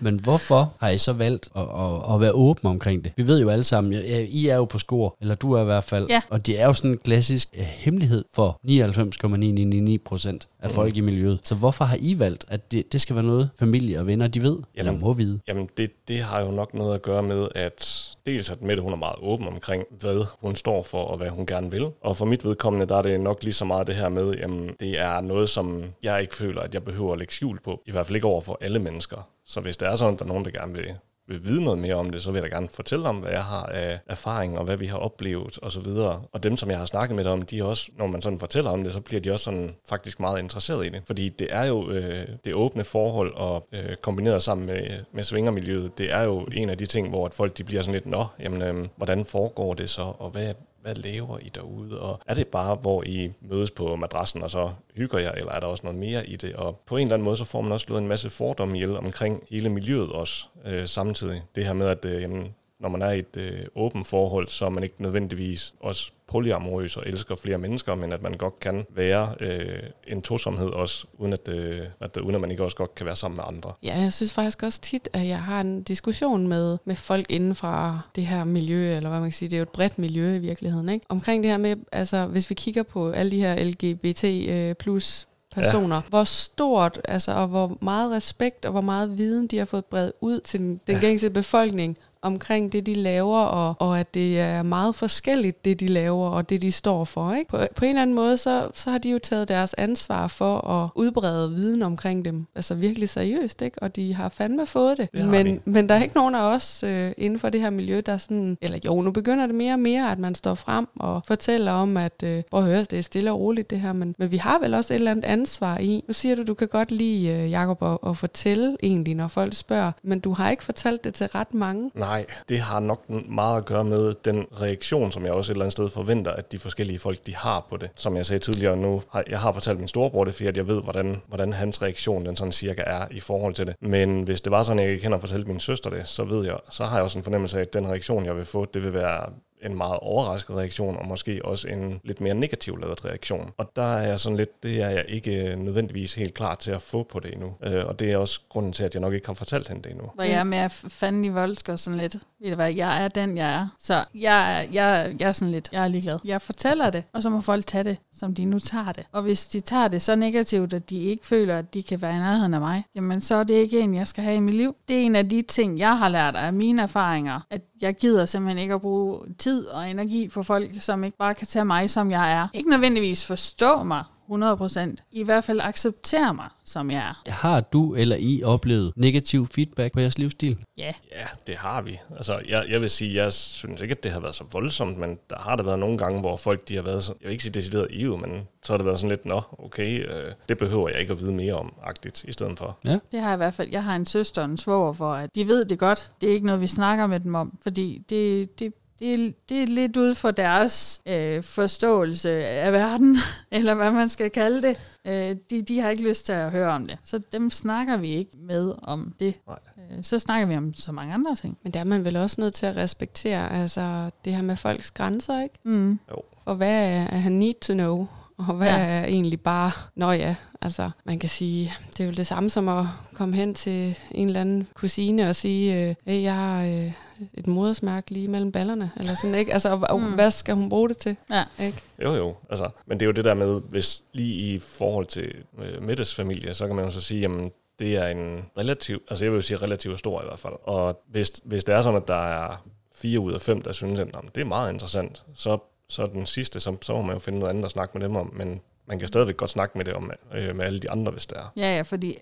Men hvorfor har I så valgt at, at, at være åbne omkring det? Vi ved jo alle sammen, ja, I er jo på score, eller du er i hvert fald. Ja. Og det er jo sådan en klassisk uh, hemmelighed for 99,999 procent af folk i miljøet. Så hvorfor har I valgt, at det, det skal være noget, familie og venner, de ved, eller Jamen, må vide? Jamen, det, det har jo nok noget at gøre med, at dels at Mette, hun er meget åben omkring, hvad hun står for, og hvad hun gerne vil. Og for mit vedkommende, der er det nok lige så meget det her med, jamen, det er noget, som jeg ikke føler, at jeg behøver at lægge skjul på. I hvert fald ikke over for alle mennesker. Så hvis der er sådan, at der er nogen, der gerne vil, vil vide noget mere om det, så vil jeg da gerne fortælle om, hvad jeg har af erfaring, og hvad vi har oplevet, og så videre. Og dem, som jeg har snakket med om, de er også, når man sådan fortæller om det, så bliver de også sådan faktisk meget interesseret i det. Fordi det er jo øh, det åbne forhold, og øh, kombineret sammen med, med svingermiljøet, det er jo en af de ting, hvor at folk de bliver sådan lidt, nå, jamen, øh, hvordan foregår det så, og hvad, hvad laver I derude? Og er det bare, hvor I mødes på madrassen, og så hygger jer, eller er der også noget mere i det? Og på en eller anden måde, så får man også slået en masse fordomme ihjel omkring hele miljøet også øh, samtidig. Det her med, at øh, jamen, når man er i et øh, åbent forhold, så er man ikke nødvendigvis også polyamorøs og elsker flere mennesker, men at man godt kan være øh, en tosomhed også, uden at, øh, at, uden at man ikke også godt kan være sammen med andre. Ja, jeg synes faktisk også tit, at jeg har en diskussion med, med folk inden fra det her miljø, eller hvad man kan sige, det er jo et bredt miljø i virkeligheden, ikke? Omkring det her med, altså hvis vi kigger på alle de her LGBT øh, plus personer, ja. hvor stort, altså og hvor meget respekt og hvor meget viden de har fået bredt ud til den, den Ja. gængse befolkning omkring det, de laver, og, og at det er meget forskelligt, det de laver, og det, de står for. Ikke? På, på en eller anden måde, så, så har de jo taget deres ansvar for at udbrede viden omkring dem, altså virkelig seriøst, ikke? og de har fandme fået det. Det men, de. men der er ikke nogen af os øh, inden for det her miljø, der er sådan, eller jo, nu begynder det mere og mere, at man står frem og fortæller om, at øh, prøv at høre, det er stille og roligt det her, men, men vi har vel også et eller andet ansvar i. Nu siger du, du kan godt lide, øh, Jacob, at, at fortælle egentlig, når folk spørger, men du har ikke fortalt det til ret mange. Nej, det har nok meget at gøre med den reaktion, som jeg også et eller andet sted forventer, at de forskellige folk, de har på det. Som jeg sagde tidligere nu, har, jeg har fortalt min storebror det, fordi at jeg ved, hvordan, hvordan hans reaktion den sådan cirka er i forhold til det. Men hvis det var sådan, at jeg ikke kender at fortælle min søster det, så ved jeg, så har jeg også en fornemmelse af, at den reaktion, jeg vil få, det vil være en meget overrasket reaktion, og måske også en lidt mere negativ lavet reaktion. Og der er jeg sådan lidt, det er jeg ikke øh, nødvendigvis helt klar til at få på det endnu. Øh, og det er også grunden til, at jeg nok ikke har fortalt hende det endnu. Hvor jeg er mere fanden i voldsk og sådan lidt. Ved du hvad, jeg er den, jeg er. Så jeg, er- jeg, jeg er sådan lidt, jeg er ligeglad. Jeg fortæller det, og så må folk tage det, som de nu tager det. Og hvis de tager det så negativt, at de ikke føler, at de kan være i nærheden af mig, jamen så er det ikke en, jeg skal have i mit liv. Det er en af de ting, jeg har lært af mine erfaringer, at jeg gider simpelthen ikke at bruge tid og energi på folk, som ikke bare kan tage mig, som jeg er. Ikke nødvendigvis forstå mig 100%. I hvert fald accepterer mig, som jeg er. Har du eller I oplevet negativ feedback på jeres livsstil? Ja, Ja, det har vi. Altså, jeg, jeg vil sige, jeg synes ikke, at det har været så voldsomt, men der har der været nogle gange, hvor folk de har været så, jeg vil ikke sige decideret ive, men så har det været sådan lidt, nå, okay, øh, det behøver jeg ikke at vide mere om, agtigt, i stedet for. det har jeg i hvert fald. Jeg har en søster og en svoger, hvor at de ved det godt. Det er ikke noget, vi snakker med dem om, fordi det, det, det, er, det er lidt ud for deres øh, forståelse af verden, eller hvad man skal kalde det. Øh, de, de har ikke lyst til at høre om det. Så dem snakker vi ikke med om det. Nej. Øh, så snakker vi om så mange andre ting. Men der er man vel også nødt til at respektere altså, det her med folks grænser, ikke? Mm. Og hvad er, er han need to know? Og hvad Ja. ja. er egentlig bare, nå ja, altså man kan sige, det er jo det samme som at komme hen til en eller anden kusine og sige, øh, hey, jeg har øh, et modersmærke lige mellem ballerne, eller sådan, ikke? Altså, og Mm. hvad skal hun bruge det til? Ja. Ikke? Jo, jo. Altså, men det er jo det der med, hvis lige i forhold til øh, Mettes familie, så kan man jo så sige, jamen, det er en relativ, altså jeg vil jo sige relativt stor i hvert fald. Og hvis, hvis det er sådan, at der er fire ud af fem, der synes, at "Jamen, det er meget interessant, så, så den sidste, så, så må man jo finde noget andet at snakke med dem om, men man kan stadigvæk godt snakke med det om, øh, med alle de andre, hvis det er. Ja, ja, fordi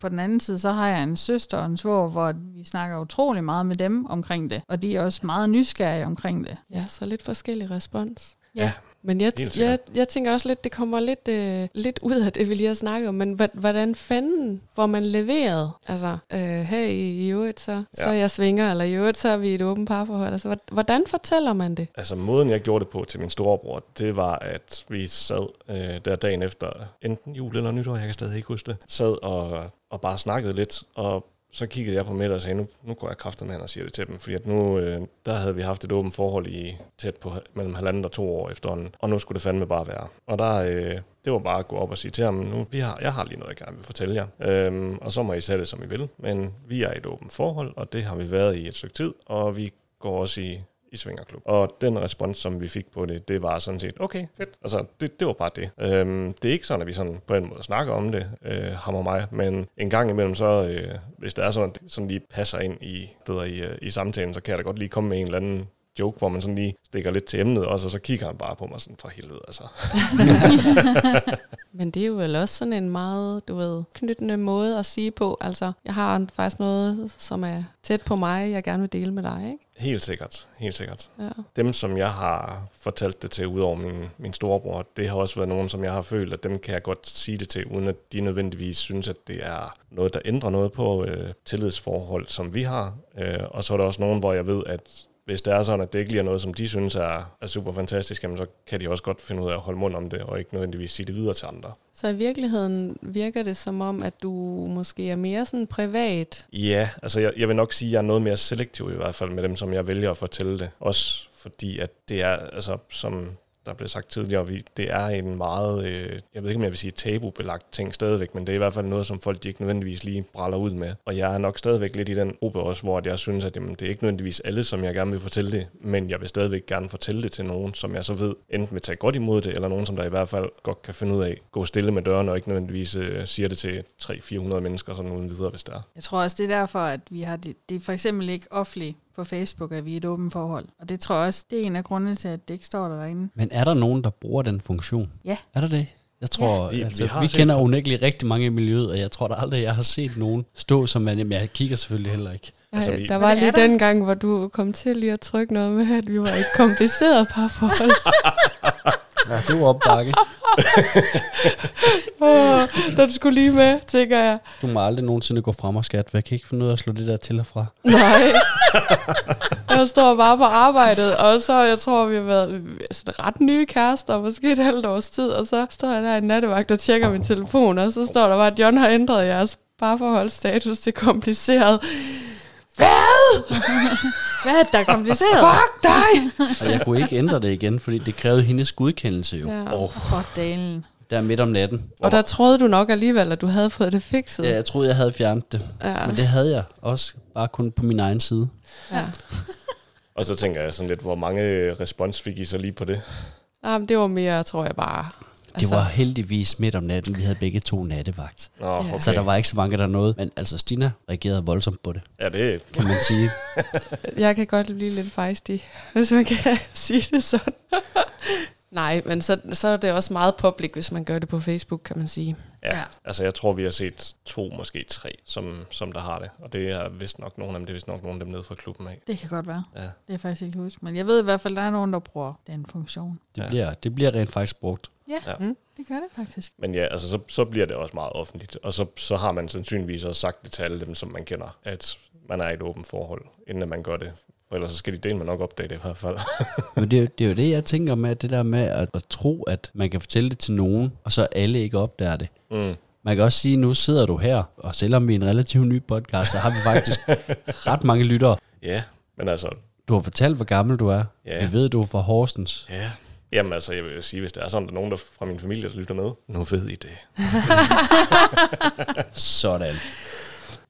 på den anden side, så har jeg en søster og en svor, hvor vi snakker utrolig meget med dem omkring det. Og de er også meget nysgerrige omkring det. Ja, så lidt forskellig respons. Ja. Men jeg, jeg, jeg tænker også lidt, det kommer lidt, øh, lidt ud af det, vi lige har snakket om, men hvordan fanden får man leveret? Altså, øh, hey, i øvrigt så, ja. så Ja. jeg svinger, eller i øvrigt så er vi i et åbent parforhold. Altså, hvor- hvordan fortæller man det? Altså måden, jeg gjorde det på til min storebror, det var, at vi sad øh, der dagen efter, enten jul eller nytår, jeg kan stadig ikke huske det, sad og, og bare snakkede lidt, og så kiggede jeg på Mette og sagde, nu, nu går jeg kraften med og siger det til dem, fordi at nu, øh, der havde vi haft et åbent forhold i tæt på mellem halvandet og to år efterhånden, og nu skulle det fandme bare være. Og der, øh, det var bare at gå op og sige til ham, nu, vi har, jeg har lige noget, jeg gerne vil fortælle jer, øhm, og så må I sætte det, som I vil, men vi er i et åbent forhold, og det har vi været i et stykke tid, og vi går også i i Svingerklub. Og den respons, som vi fik på det, det var sådan set, okay, fedt. Altså, det, det var bare det. Øhm, det er ikke sådan, at vi sådan på en måde snakker om det, øh, ham og mig, men en gang imellem, så øh, hvis det er sådan, at det sådan lige passer ind i, det der, i, øh, i samtalen, så kan jeg da godt lige komme med en eller anden joke, hvor man sådan lige stikker lidt til emnet også, og så kigger han bare på mig sådan, for helvede, altså. Men det er jo vel også sådan en meget, du ved, knyttende måde at sige på. Altså, jeg har faktisk noget, som er tæt på mig, jeg gerne vil dele med dig, ikke? Helt sikkert, helt sikkert. Ja. Dem, som jeg har fortalt det til, udover min, min storebror, det har også været nogen, som jeg har følt, at dem kan jeg godt sige det til, uden at de nødvendigvis synes, at det er noget, der ændrer noget på øh, tillidsforhold, som vi har. Øh, og så er der også nogen, hvor jeg ved, at hvis det er sådan, at det ikke lige er noget, som de synes er, er super fantastisk, jamen, så kan de også godt finde ud af at holde mund om det, og ikke nødvendigvis sige det videre til andre. Så i virkeligheden virker det som om, at du måske er mere sådan privat. Ja, altså jeg, jeg vil nok sige, at jeg er noget mere selektiv i hvert fald med dem, som jeg vælger at fortælle det. Også fordi, at det er, altså som der blev sagt tidligere, vi, det er en meget, øh, jeg ved ikke, om jeg vil sige tabubelagt ting stadigvæk, men det er i hvert fald noget, som folk de ikke nødvendigvis lige braller ud med. Og jeg er nok stadigvæk lidt i den gruppe også, hvor jeg synes, at jamen, det er ikke nødvendigvis alle, som jeg gerne vil fortælle det, men jeg vil stadigvæk gerne fortælle det til nogen, som jeg så ved enten vil tage godt imod det, eller nogen, som der i hvert fald godt kan finde ud af gå stille med døren, og ikke nødvendigvis øh, siger det til 300-400 mennesker sådan uden videre, hvis det er. Jeg tror også, det er derfor, at vi har det, det er for eksempel ikke offentligt på Facebook, at vi er et åbent forhold. Og det tror jeg også, det er en af grundene til, at det ikke står der derinde. Men er der nogen, der bruger den funktion? Ja. Er der det? Jeg tror, Vi- vi, vi altså, vi, vi set kender unægteligt rigtig mange i miljøet, og jeg tror da aldrig, jeg har set nogen stå som man. Jamen, jeg kigger selvfølgelig heller ikke. Altså, Altså, vi- der var lige der. den gang, hvor du kom til lige at trykke noget med, at vi var et kompliceret parforhold. Ja, det var opbakke. Åh, den skulle lige med, tænker jeg. Du må aldrig nogensinde gå frem og skat, for jeg kan ikke finde ud af at slå det der til og fra. Nej. Jeg står bare på arbejdet, og så, jeg tror, vi har været sådan ret nye kærester, måske et halvt års tid, og så står jeg der i en nattevagt og tjekker min telefon, og så står der bare, at John har ændret jeres parforholdsstatus til kompliceret. Hvad? Hvad er det, der er kompliceret? Fuck dig! Og jeg kunne ikke ændre det igen, fordi det krævede hendes godkendelse jo. Ja. Ja. Oh, For dalen. Der midt om natten. Og der troede du nok alligevel, at du havde fået det fikset. Ja, jeg troede, jeg havde fjernet det. Ja. Men det havde jeg også, bare kun på min egen side. ja. Og så tænker jeg sådan lidt, hvor mange respons fik I så lige på det? Jamen, det var mere, tror jeg bare. Det var heldigvis midt om natten. Vi havde begge to nattevagt. Nå, Ja. okay. Så der var ikke så mange, der nåede. Men altså, Stina reagerede voldsomt på det, Ja, det kan man sige. Jeg kan godt blive lidt fejstig, hvis man kan sige det sådan. Nej, men så, så er det også meget public, hvis man gør det på Facebook, kan man sige. Ja, Ja. altså jeg tror, vi har set to, måske tre, som, som der har det. Og det er vist nok nogle af dem, det er vist nok nogle af dem nede fra klubben af. Det kan godt være. Ja. Det er faktisk ikke huske. Men jeg ved i hvert fald, der er nogen, der bruger den funktion. Det, Ja. bliver, det bliver rent faktisk brugt. Ja, Ja. Mm. det gør det faktisk. Men ja, altså så, så bliver det også meget offentligt. Og så, så har man sandsynligvis også sagt det til alle dem, som man kender, at man er i et åbent forhold, inden at man gør det. For ellers så skal de dele med nok opdage det i hvert fald. Men det, er jo- det er jo det, jeg tænker med, det der med at, at tro, at man kan fortælle det til nogen, og så alle ikke opdager det. mm. Man kan også sige, nu sidder du her, og selvom vi er en relativt ny podcast, så har vi faktisk ret mange lyttere. Ja, men altså, Du har fortalt, hvor gammel du er. Ja. Vi ved, du er fra Horsens. ja. Jamen altså, jeg vil sige, hvis der er sådan, der er nogen der fra min familie, der lytter med, nu ved I det. Sådan.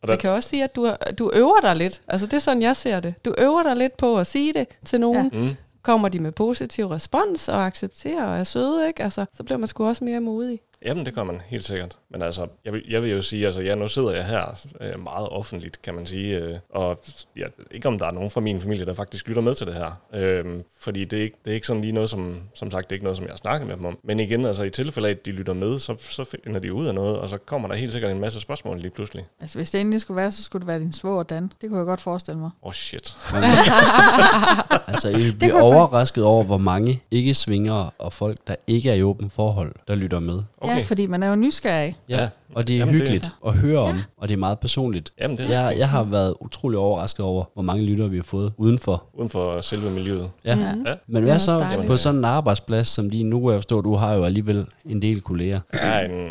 Og der, Jeg kan også sige, at du, du øver dig lidt. Altså, det er sådan, jeg ser det. Du øver dig lidt på at sige det til nogen. Ja. mm, Kommer de med positiv respons og accepterer og er søde, ikke? Altså, så bliver man sgu også mere modig. Jamen, det gør man helt sikkert. Men altså, jeg vil, jeg vil jo sige, altså, ja, nu sidder jeg her øh, meget offentligt, kan man sige. Øh, og ved ikke, om der er nogen fra min familie, der faktisk lytter med til det her. Øh, fordi det er, ikke, det er ikke sådan lige noget, som, som sagt, det er ikke noget, som jeg har snakket med dem om. Men igen, altså, i tilfælde af, at de lytter med, så, så finder de ud af noget, og så kommer der helt sikkert en masse spørgsmål lige pludselig. Altså, hvis det endelig skulle være, så skulle det være din svoger Dan. Det kunne jeg godt forestille mig. Åh, oh, shit. Altså, I bliver overrasket over, hvor mange ikke svingere og folk, der ikke er i åben forhold, der lytter med. Okay. Ja, fordi man er jo nysgerrig. Ja, Ja. Og det er Jamen, det- hyggeligt at høre om, og det er meget personligt. Jamen, det er Jeg, jeg har været utrolig overrasket over, hvor mange lyttere vi har fået udenfor. Uden for selve miljøet. Ja. Mhm. Ja. Men Det hvad er så dejligt. på sådan en arbejdsplads som din? Nu kan jeg forstå, at du har jo alligevel en del kolleger. Jeg er en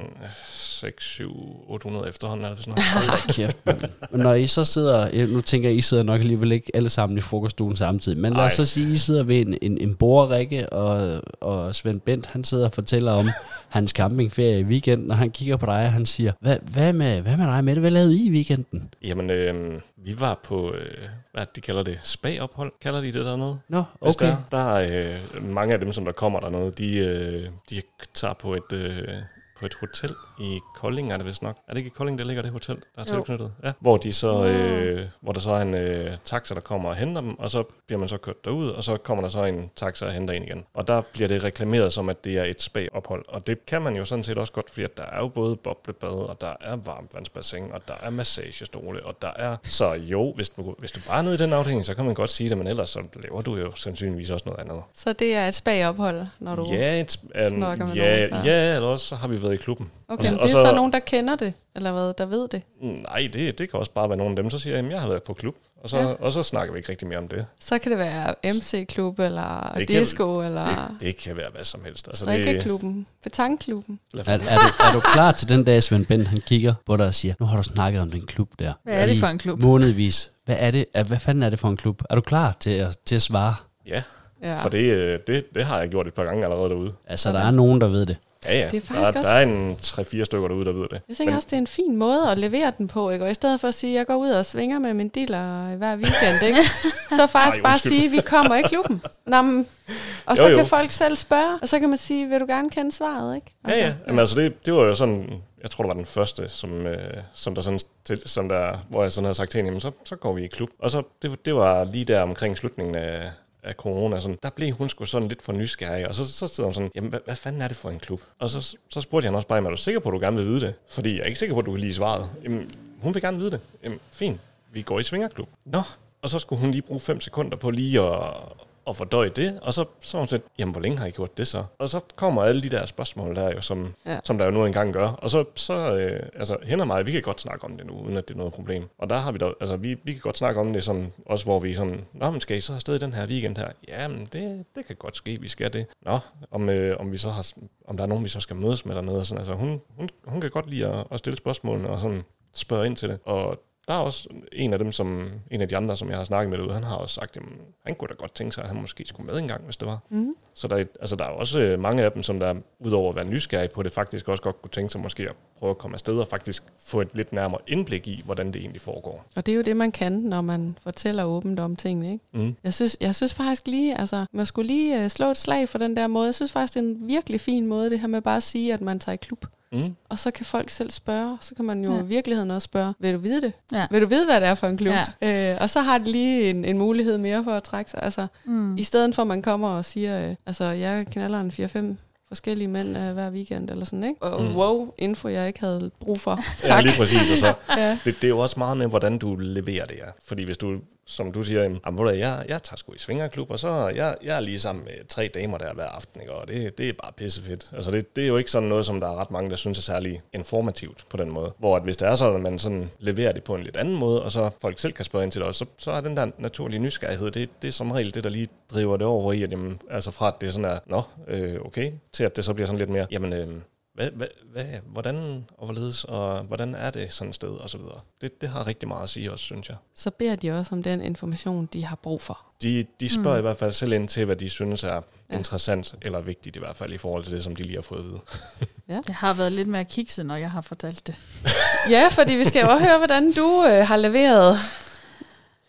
6, 7, 800 efterhånden, er det sådan noget. Hold kæft. Og når I så sidder, ja, nu tænker jeg, I sidder nok alligevel ikke alle sammen i frokoststuen samtidig, men lad os så sige, I sidder ved en, en, en bordrikke, og, og Svend Bent, han sidder og fortæller om hans campingferie i weekenden, og han kigger på dig, og han siger, hvad, hvad, med, hvad med dig med det? Hvad lavede I i weekenden? Jamen, øh, vi var på, øh, hvad de kalder det, spa-ophold, kalder de det dernede? Nå, okay. Der, der er øh, mange af dem, som der kommer dernede, de, øh, de tager på et, øh, på et hotel i Kolding, er det vist nok. Er det ikke i Kolding, der ligger det hotel, der er Jo. tilknyttet? Ja. Hvor, de så, øh, hvor der så er en øh, taxa, der kommer og henter dem, og så bliver man så kørt derud, og så kommer der så en taxa og henter en igen. Og der bliver det reklameret som, at det er et spa-ophold. Og det kan man jo sådan set også godt, fordi at der er jo både boblebad, og der er varmvandsbassin, og der er massagestole, og der er... Så jo, hvis du, hvis du bare er nede i den afdeling, så kan man godt sige det, men ellers så laver du jo sandsynligvis også noget andet. Så det er et spagophold, når du... Ja, et, um, snakker med ja, nogen, ja, eller også så har vi været i klubben. Okay, Og så- og det er så, så- nogen, der kender det, eller hvad, der ved det. Nej, det, det kan også bare være nogle af dem, så siger jeg, at jeg har været på klub, og så, Ja. og så snakker vi ikke rigtig mere om det. Så kan det være MC-klub, eller Det kan- disco, eller Det, det kan være hvad som helst. Altså, strikkeklubben, betangklubben. det, Er, er, du, er du klar til den dag, Svend Bent, han kigger på dig og siger, nu har du snakket om den klub der. Hvad er det for en klub? Månedvis. Hvad er det? Hvad fanden er det for en klub? Er du klar til at, til at svare? ja, Ja. for det, øh, det, det har jeg gjort et par gange allerede derude. Altså, der er nogen, der ved det. Ja, ja. Det er faktisk der, også- der er en 3-4 stykker derude, der ved det. Jeg tænker også, det er en fin måde at levere den på, ikke? Og i stedet for at sige, at jeg går ud og svinger med min dealer hver weekend, ikke? Så faktisk Ej, bare sige, at vi kommer i klubben. Nå, men, og så Jo, kan folk selv spørge, og så kan man sige, vil du gerne kende svaret, ikke? Ja, ja. Jamen, altså, det, det var jo sådan, jeg tror, det var den første, som, øh, som der sådan, til, som der, hvor jeg sådan havde sagt til hende, jamen, så, så går vi i klub. Og så, det, det var lige der omkring slutningen af, af corona, sådan, der blev hun sgu sådan lidt for nysgerrig, og så, så sidder hun sådan, jamen, hvad, hvad fanden er det for en klub? Og så, så spurgte jeg også bare, er du sikker på, at du gerne vil vide det? Fordi jeg er ikke sikker på, at du kan lide svaret. Jamen, hun vil gerne vide det. Jamen, fint, vi går i svingerklub. Nå, og så skulle hun lige bruge 5 sekunder på lige at, at fordøje det, og så, så hun sådan, jamen hvor længe har I gjort det så? Og så kommer alle de der spørgsmål der jo, som, ja. som der jo nu engang gør. Og så, så øh, altså, hende og mig, vi kan godt snakke om det nu, uden at det er noget problem. Og der har vi da, altså vi, vi kan godt snakke om det sådan, også hvor vi sådan, nå, men skal I så afsted den her weekend her? Jamen, det, det kan godt ske, vi skal det. Nå, om, øh, om vi så har, om der er nogen, vi så skal mødes med dernede, og sådan, altså hun, hun, hun kan godt lide at, at stille spørgsmålene og sådan spørge ind til det. Og der er også en af dem, som en af de andre, som jeg har snakket med derude, han har også sagt, at han kunne da godt tænke sig, at han måske skulle med en gang, hvis det var. Mm. Så der, er- altså, der er også øh, mange af dem, som der, udover at være nysgerrige på det, faktisk også godt kunne tænke sig måske at prøve at komme afsted og faktisk få et lidt nærmere indblik i, hvordan det egentlig foregår. Og det er jo det, man kan, når man fortæller åbent om tingene, ikke? Mm. Jeg synes, jeg synes faktisk lige, altså, man skulle lige uh, slå et slag for den der måde. Jeg synes faktisk, det er en virkelig fin måde, det her med bare at sige, at man tager i klub. Mm. Og så kan folk selv spørge. Så kan man jo Ja. i virkeligheden også spørge, vil du vide det? Ja. Vil du vide, hvad det er for en klub? Ja. Øh, og så har de lige en, en mulighed mere for at trække sig. Altså, Mm. I stedet for, at man kommer og siger, øh, altså, jeg knaller en 4-5 forskellige mænd øh, hver weekend, eller sådan, ikke? Og Mm. wow, info, jeg ikke havde brug for. Ja, Tak. lige præcis. Og så, Ja. det, det er jo også meget med, hvordan du leverer det her. Fordi hvis du, som du siger, jamen, "Jamen, ved du jeg, jeg tager sgu i svingerklub, og så jeg, jeg er lige sammen med tre damer der hver aften, ikke? og det, det er bare pissefedt. Altså det, det er jo ikke sådan noget, som der er ret mange, der synes er særlig informativt på den måde. Hvor at hvis det er sådan, at man sådan leverer det på en lidt anden måde, og så folk selv kan spørge ind til det også, så, så er den der naturlige nysgerrighed, det, det er som regel det, der lige driver det over i, at jamen, altså fra at det er sådan er, nå, øh, okay, til at det så bliver sådan lidt mere, jamen, øh, hvad, hvad, hvad, hvordan og hvorledes, og hvordan er det sådan et sted, og så videre. Det, det har rigtig meget at sige også, synes jeg. Så beder de også om den information, de har brug for. De, de spørger Mm. i hvert fald selv ind til, hvad de synes er Ja. ja. interessant eller vigtigt i hvert fald i forhold til det, som de lige har fået at vide. Jeg har været lidt mere kikset, når jeg har fortalt det. Ja, fordi vi skal jo også høre, hvordan du øh, har leveret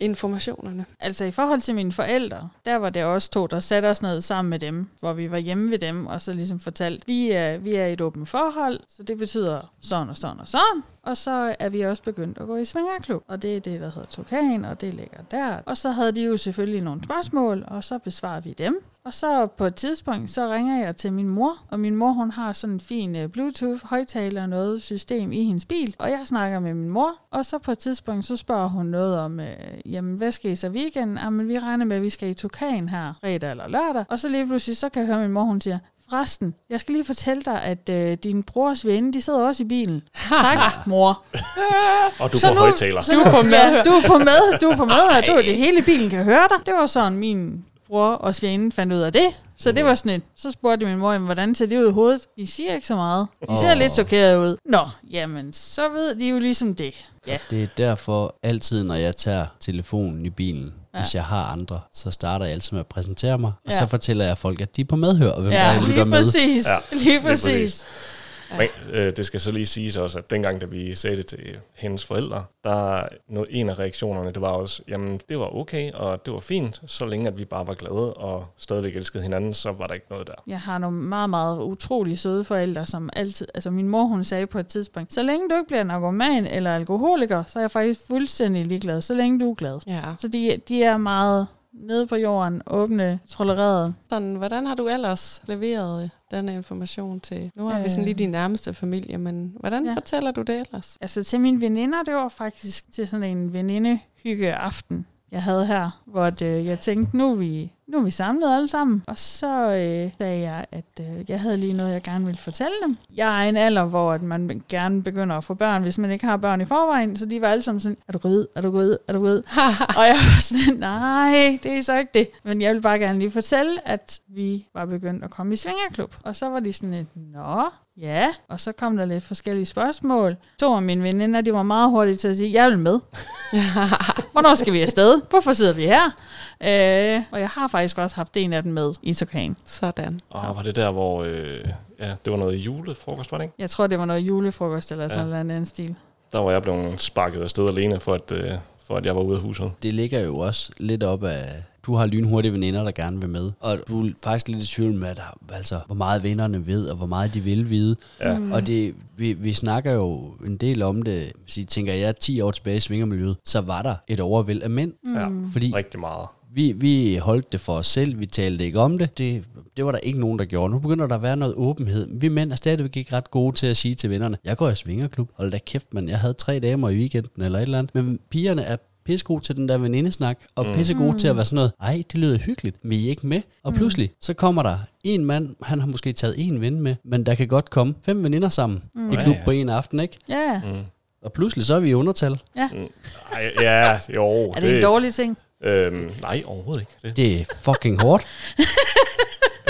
informationerne. Altså i forhold til mine forældre, der var det også to, der satte os ned sammen med dem, hvor vi var hjemme ved dem, og så ligesom fortalte, vi er, vi er i et åbent forhold, så det betyder sådan og sådan og sådan. Og så er vi også begyndt at gå i svingerklub, og det er det, der hedder Tokan, og det ligger der. Og så havde de jo selvfølgelig nogle spørgsmål, og så besvarede vi dem. Og så på et tidspunkt, så ringer jeg til min mor, og min mor, hun har sådan en fin uh, Bluetooth-højtaler noget system i hendes bil, og jeg snakker med min mor, og så på et tidspunkt, så spørger hun noget om, uh, jamen, hvad skal I så weekenden? Jamen, vi regner med, at vi skal i Tukan her fredag eller lørdag, og så lige pludselig, så kan jeg høre min mor, hun siger, Forresten, jeg skal lige fortælle dig, at øh, din brors veninde, de sidder også i bilen. Tak, mor. Og du er på nu- højtaler. Du er på med. Du er på med. Du er på med, og du, det hele bilen kan høre dig. Det var sådan, min bror og svigerinde fandt ud af det. Så det var sådan et. Så spurgte min mor, hvordan ser det ud i hovedet? I siger ikke så meget. I ser Åh. lidt chokeret ud. Nå, jamen, så ved de jo ligesom det. Ja. Det er derfor altid, når jeg tager telefonen i bilen, Ja. hvis jeg har andre, så starter jeg altid med at præsentere mig, og Ja. så fortæller jeg folk, at de er på medhør, og hvem der Ja, er, lytter lige med. præcis. Ja, Lige præcis. præcis. Men øh, det skal så lige siges også, at dengang, da vi sagde det til hendes forældre, der no, en af reaktionerne, det var også, jamen det var okay, og det var fint, så længe at vi bare var glade og stadigvæk elskede hinanden, så var der ikke noget der. Jeg har nogle meget, meget utrolig søde forældre, som altid, altså min mor, hun sagde på et tidspunkt, så længe du ikke bliver narkoman eller alkoholiker, så er jeg faktisk fuldstændig ligeglad, så længe du er glad. Ja. Så de, de er meget nede på jorden, åbne, tolererede. Sådan, hvordan har du ellers leveret øh, denne information til? Nu har vi sådan Øh. lige din nærmeste familie, men hvordan Ja. fortæller du det ellers? Altså til mine veninder, det var faktisk til sådan en venindehyggeaften, jeg havde her, hvor det, jeg tænkte, nu er, vi, nu er vi samlet alle sammen. Og så øh, sagde jeg, at øh, jeg havde lige noget, jeg gerne ville fortælle dem. Jeg er en alder, hvor at man gerne begynder at få børn, hvis man ikke har børn i forvejen. Så de var alle sammen sådan, er du gravid? Er du gravid? Er du gravid? og jeg var sådan, nej, det er så ikke det. Men jeg vil bare gerne lige fortælle, at vi var begyndt at komme i svingerklub. Og så var de sådan lidt, nå, ja. Og så kom der lidt forskellige spørgsmål. To af mine veninder, de var meget hurtige til at sige, jeg vil med. Hvornår skal vi afsted? Hvorfor sidder vi her? Øh, og jeg har faktisk også haft en af dem med i Tokan. Sådan. Og var det der, hvor øh, ja, det var noget julefrokost, var det ikke? Jeg tror, det var noget julefrokost eller sådan Ja. en anden stil. Der var jeg blevet sparket afsted alene, for at, øh, for at jeg var ude af huset. Det ligger jo også lidt op af, du har lynhurtige veninder, der gerne vil med. Og du er faktisk lidt i tvivl med, at, altså, hvor meget vennerne ved, og hvor meget de vil vide. Ja. Mm. Og det, vi, vi snakker jo en del om det. Hvis I tænker, jeg er 10 år tilbage i svingermiljøet, så var der et overvæld af mænd. Mm. Ja, Fordi rigtig meget. vi, vi holdt det for os selv, vi talte ikke om det. det. Det var der ikke nogen, der gjorde. Nu begynder der at være noget åbenhed. Vi mænd er stadigvæk ikke ret gode til at sige til vennerne, jeg går i svingerklub. Hold da kæft, man. Jeg havde tre damer i weekenden eller et eller andet. Men pigerne er pissegod til den der venindesnak, og Mm. pissegod til at være sådan noget, ej, det lyder hyggeligt, men I er ikke med. Og pludselig, så kommer der en mand, han har måske taget en ven med, men der kan godt komme fem veninder sammen mm. i Ja, klub ja. på en aften, ikke? Ja, Mm. Og pludselig så er vi i undertal. Mm. Ej, ja, jo. er det en dårlig ting? Øhm, nej, overhovedet ikke. Det, Det er fucking hårdt.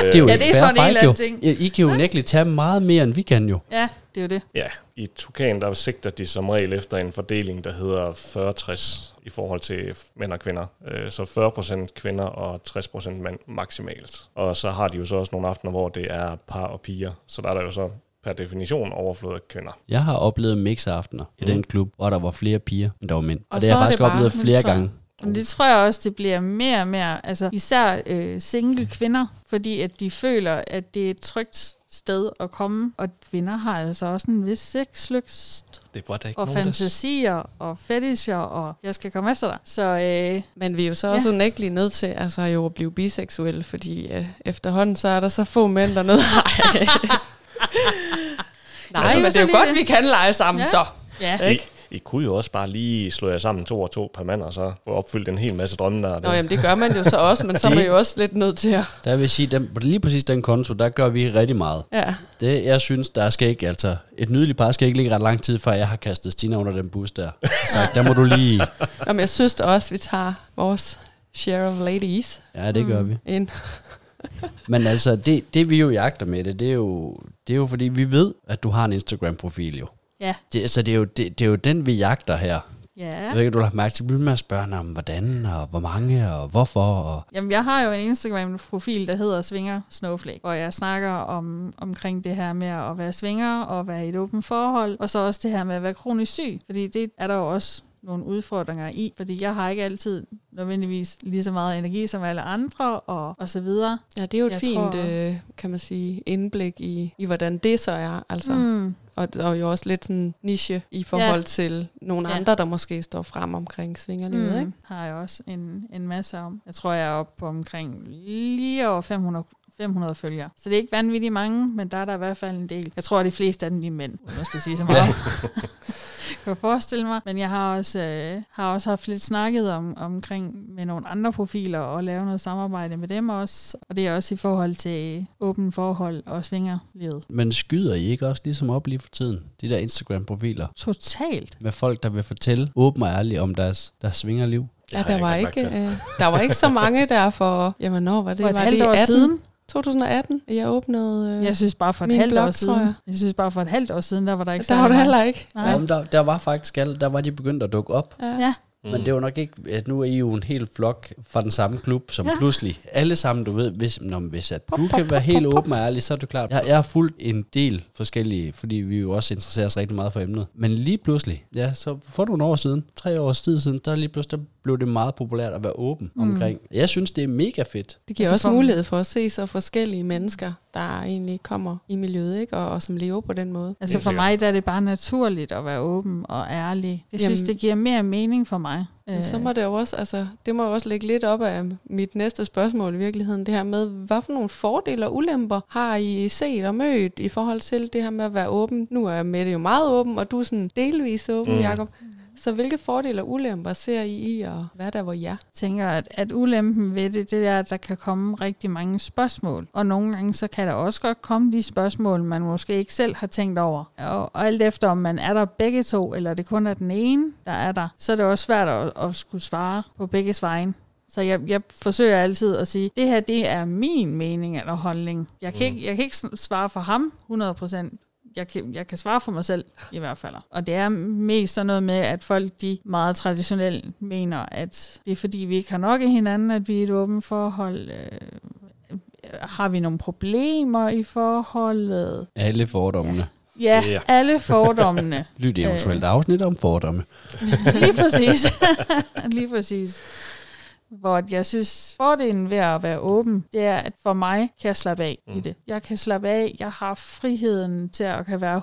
øh, Det er jo Ja, det er sådan en eller jo. anden ting. I, I kan jo nægteligt tage meget mere, end vi kan jo. Ja, det er jo det. Ja, i Tukan, der sigter de som regel efter en fordeling, der hedder 40-60 i forhold til mænd og kvinder. Øh, Så 40% kvinder og 60% mænd maksimalt. Og så har de jo så også nogle aftener, hvor det er par og piger. Så der er der jo så per definition overflod af kvinder. Jeg har oplevet mixaftener i Mm. den klub, hvor der var flere piger, end der var mænd. Og, Og det så har er jeg faktisk oplevet flere gange. Men det tror jeg også, det bliver mere og mere, altså især øh, single kvinder, fordi at de føler, at det er et trygt sted at komme, og kvinder har altså også en vis sexlyst Det var da ikke og nogen, der- fantasier og fetisher, og jeg skal komme efter dig. Så øh, Men vi er jo så også ja. unægteligt nødt til altså, jo at blive biseksuelle, fordi øh, efterhånden så er der så få mænd dernede. Nej, Nej siger men det er jo godt, det. vi kan lege sammen Ja. så. ja, I, I kunne jo også bare lige slå jer sammen to og to per mand, og så få opfyldt en hel masse drømme der. Nå jamen, det gør man jo så også, men så er man jo også lidt nødt til at... Der vil sige, den, på lige præcis den konto, der gør vi rigtig meget. Ja. Det, jeg synes, der skal ikke, altså, et nydeligt par skal ikke ligge ret lang tid, før jeg har kastet Stina under den bus der. Så der må du lige... Nå, men jeg synes da også, vi tager vores share of ladies Ja, det gør vi. ind. Men altså, det, det vi jo jagter med det, det er jo, det er jo fordi, vi ved, at du har en Instagram-profil jo. Ja, Det, så det er, jo, det, det er jo den, vi jagter her. ja. Jeg ved ikke, du har lagt mærke til, at vi bliver med at spørge om, hvordan, og hvor mange, og hvorfor. Og Jamen, jeg har jo en Instagram-profil, der hedder Svinger Snowflake, hvor jeg snakker om, omkring det her med at være svinger og være i et åbent forhold, og så også det her med at være kronisk syg, fordi det er der jo også nogle udfordringer i, fordi jeg har ikke altid nødvendigvis lige så meget energi som alle andre, og, og så videre. Ja, det er jo et Jeg fint, tror- øh, kan man sige, indblik i, i hvordan det så er. Altså. Mm. Og, og jo også lidt sådan niche i forhold ja. til nogle Ja. andre, der måske står frem omkring svingerlivet, mm. ikke? har jeg også en, en masse om. Jeg tror, jeg er oppe på omkring lige over 500 500 følgere. Så det er ikke vanvittigt mange, men der er der i hvert fald en del. Jeg tror, at de fleste af dem de er mænd, uden at skal sige så meget. kan forestille mig. Men jeg har også, øh, har også haft lidt snakket om, omkring med nogle andre profiler og lave noget samarbejde med dem også. Og det er også i forhold til åben forhold og svingerlivet. Men skyder I ikke også ligesom op lige for tiden, de der Instagram-profiler, Totalt. med folk, der vil fortælle åben og ærligt om deres, deres svingerliv? Ja, der var, ikke øh, der var ikke så mange der for, jamen når var det? For et var halvt det år 18? siden. 2018 jeg åbnede. Øh, Jeg synes bare for et Min halvt blog, år tror siden. jeg. Jeg synes bare for et halvt år siden, der var der ikke der var mange. heller ikke. Nej. Jamen, der, der var faktisk alle, der var de begyndt at dukke op. Ja. Ja, Mm. Men det var nok ikke, at nu er I jo en hel flok fra den samme klub, som Ja. pludselig, alle sammen, du ved, hvis, når, hvis at Pop, du pop, kan være pop, helt åben og ærlig, så er du klart. Jeg, jeg har fulgt en del forskellige, fordi vi jo også interesserer os rigtig meget for emnet. Men lige pludselig, ja, så for nogle år siden, tre års tid siden, der lige pludselig der blev det meget populært at være åben mm. omkring. Jeg synes, det er mega fedt. Det giver Altså også for- mulighed for at se så forskellige mennesker, der egentlig kommer i miljøet, ikke? Og, og som lever på den måde. Altså for mig der er det bare naturligt at være åben og ærlig. Jeg synes, Jamen- det giver mere mening for mig. Men så må det jo også, altså, det må jo også ligge lidt op af mit næste spørgsmål i virkeligheden, det her med, hvad for nogle fordele og ulemper har I set og mødt i forhold til det her med at være åben? Nu er Mette jo meget åben, og du er sådan delvis åben, Mm. mm. Jacob. Så hvilke fordele og ulemper ser I i at være der, hvor I er? Jeg tænker, at, at ulempen ved det, det er, at der kan komme rigtig mange spørgsmål. Og nogle gange, så kan der også godt komme de spørgsmål, man måske ikke selv har tænkt over. Og, og alt efter, om man er der begge to, eller det kun er den ene, der er der, så er det også svært at, at skulle svare på begge vejen. Så jeg, jeg forsøger altid at sige, det her det er min mening eller holdning. Jeg kan, ikke, jeg kan ikke svare for ham 100%. Jeg kan, jeg kan svare for mig selv i hvert fald. Og det er mest sådan noget med, at folk de meget traditionelt mener, at det er fordi, vi ikke har nok i hinanden, at vi er et åbent forhold. Øh, har vi nogle problemer i forholdet? Alle fordommene. Ja, Ja. alle fordommene. Lyt Øh. eventuelt afsnit om fordomme. Lige præcis. Lige præcis. Hvor jeg synes, fordelen ved at være åben, det er, at for mig kan jeg slappe af mm. i det. Jeg kan slappe af. Jeg har friheden til at kan være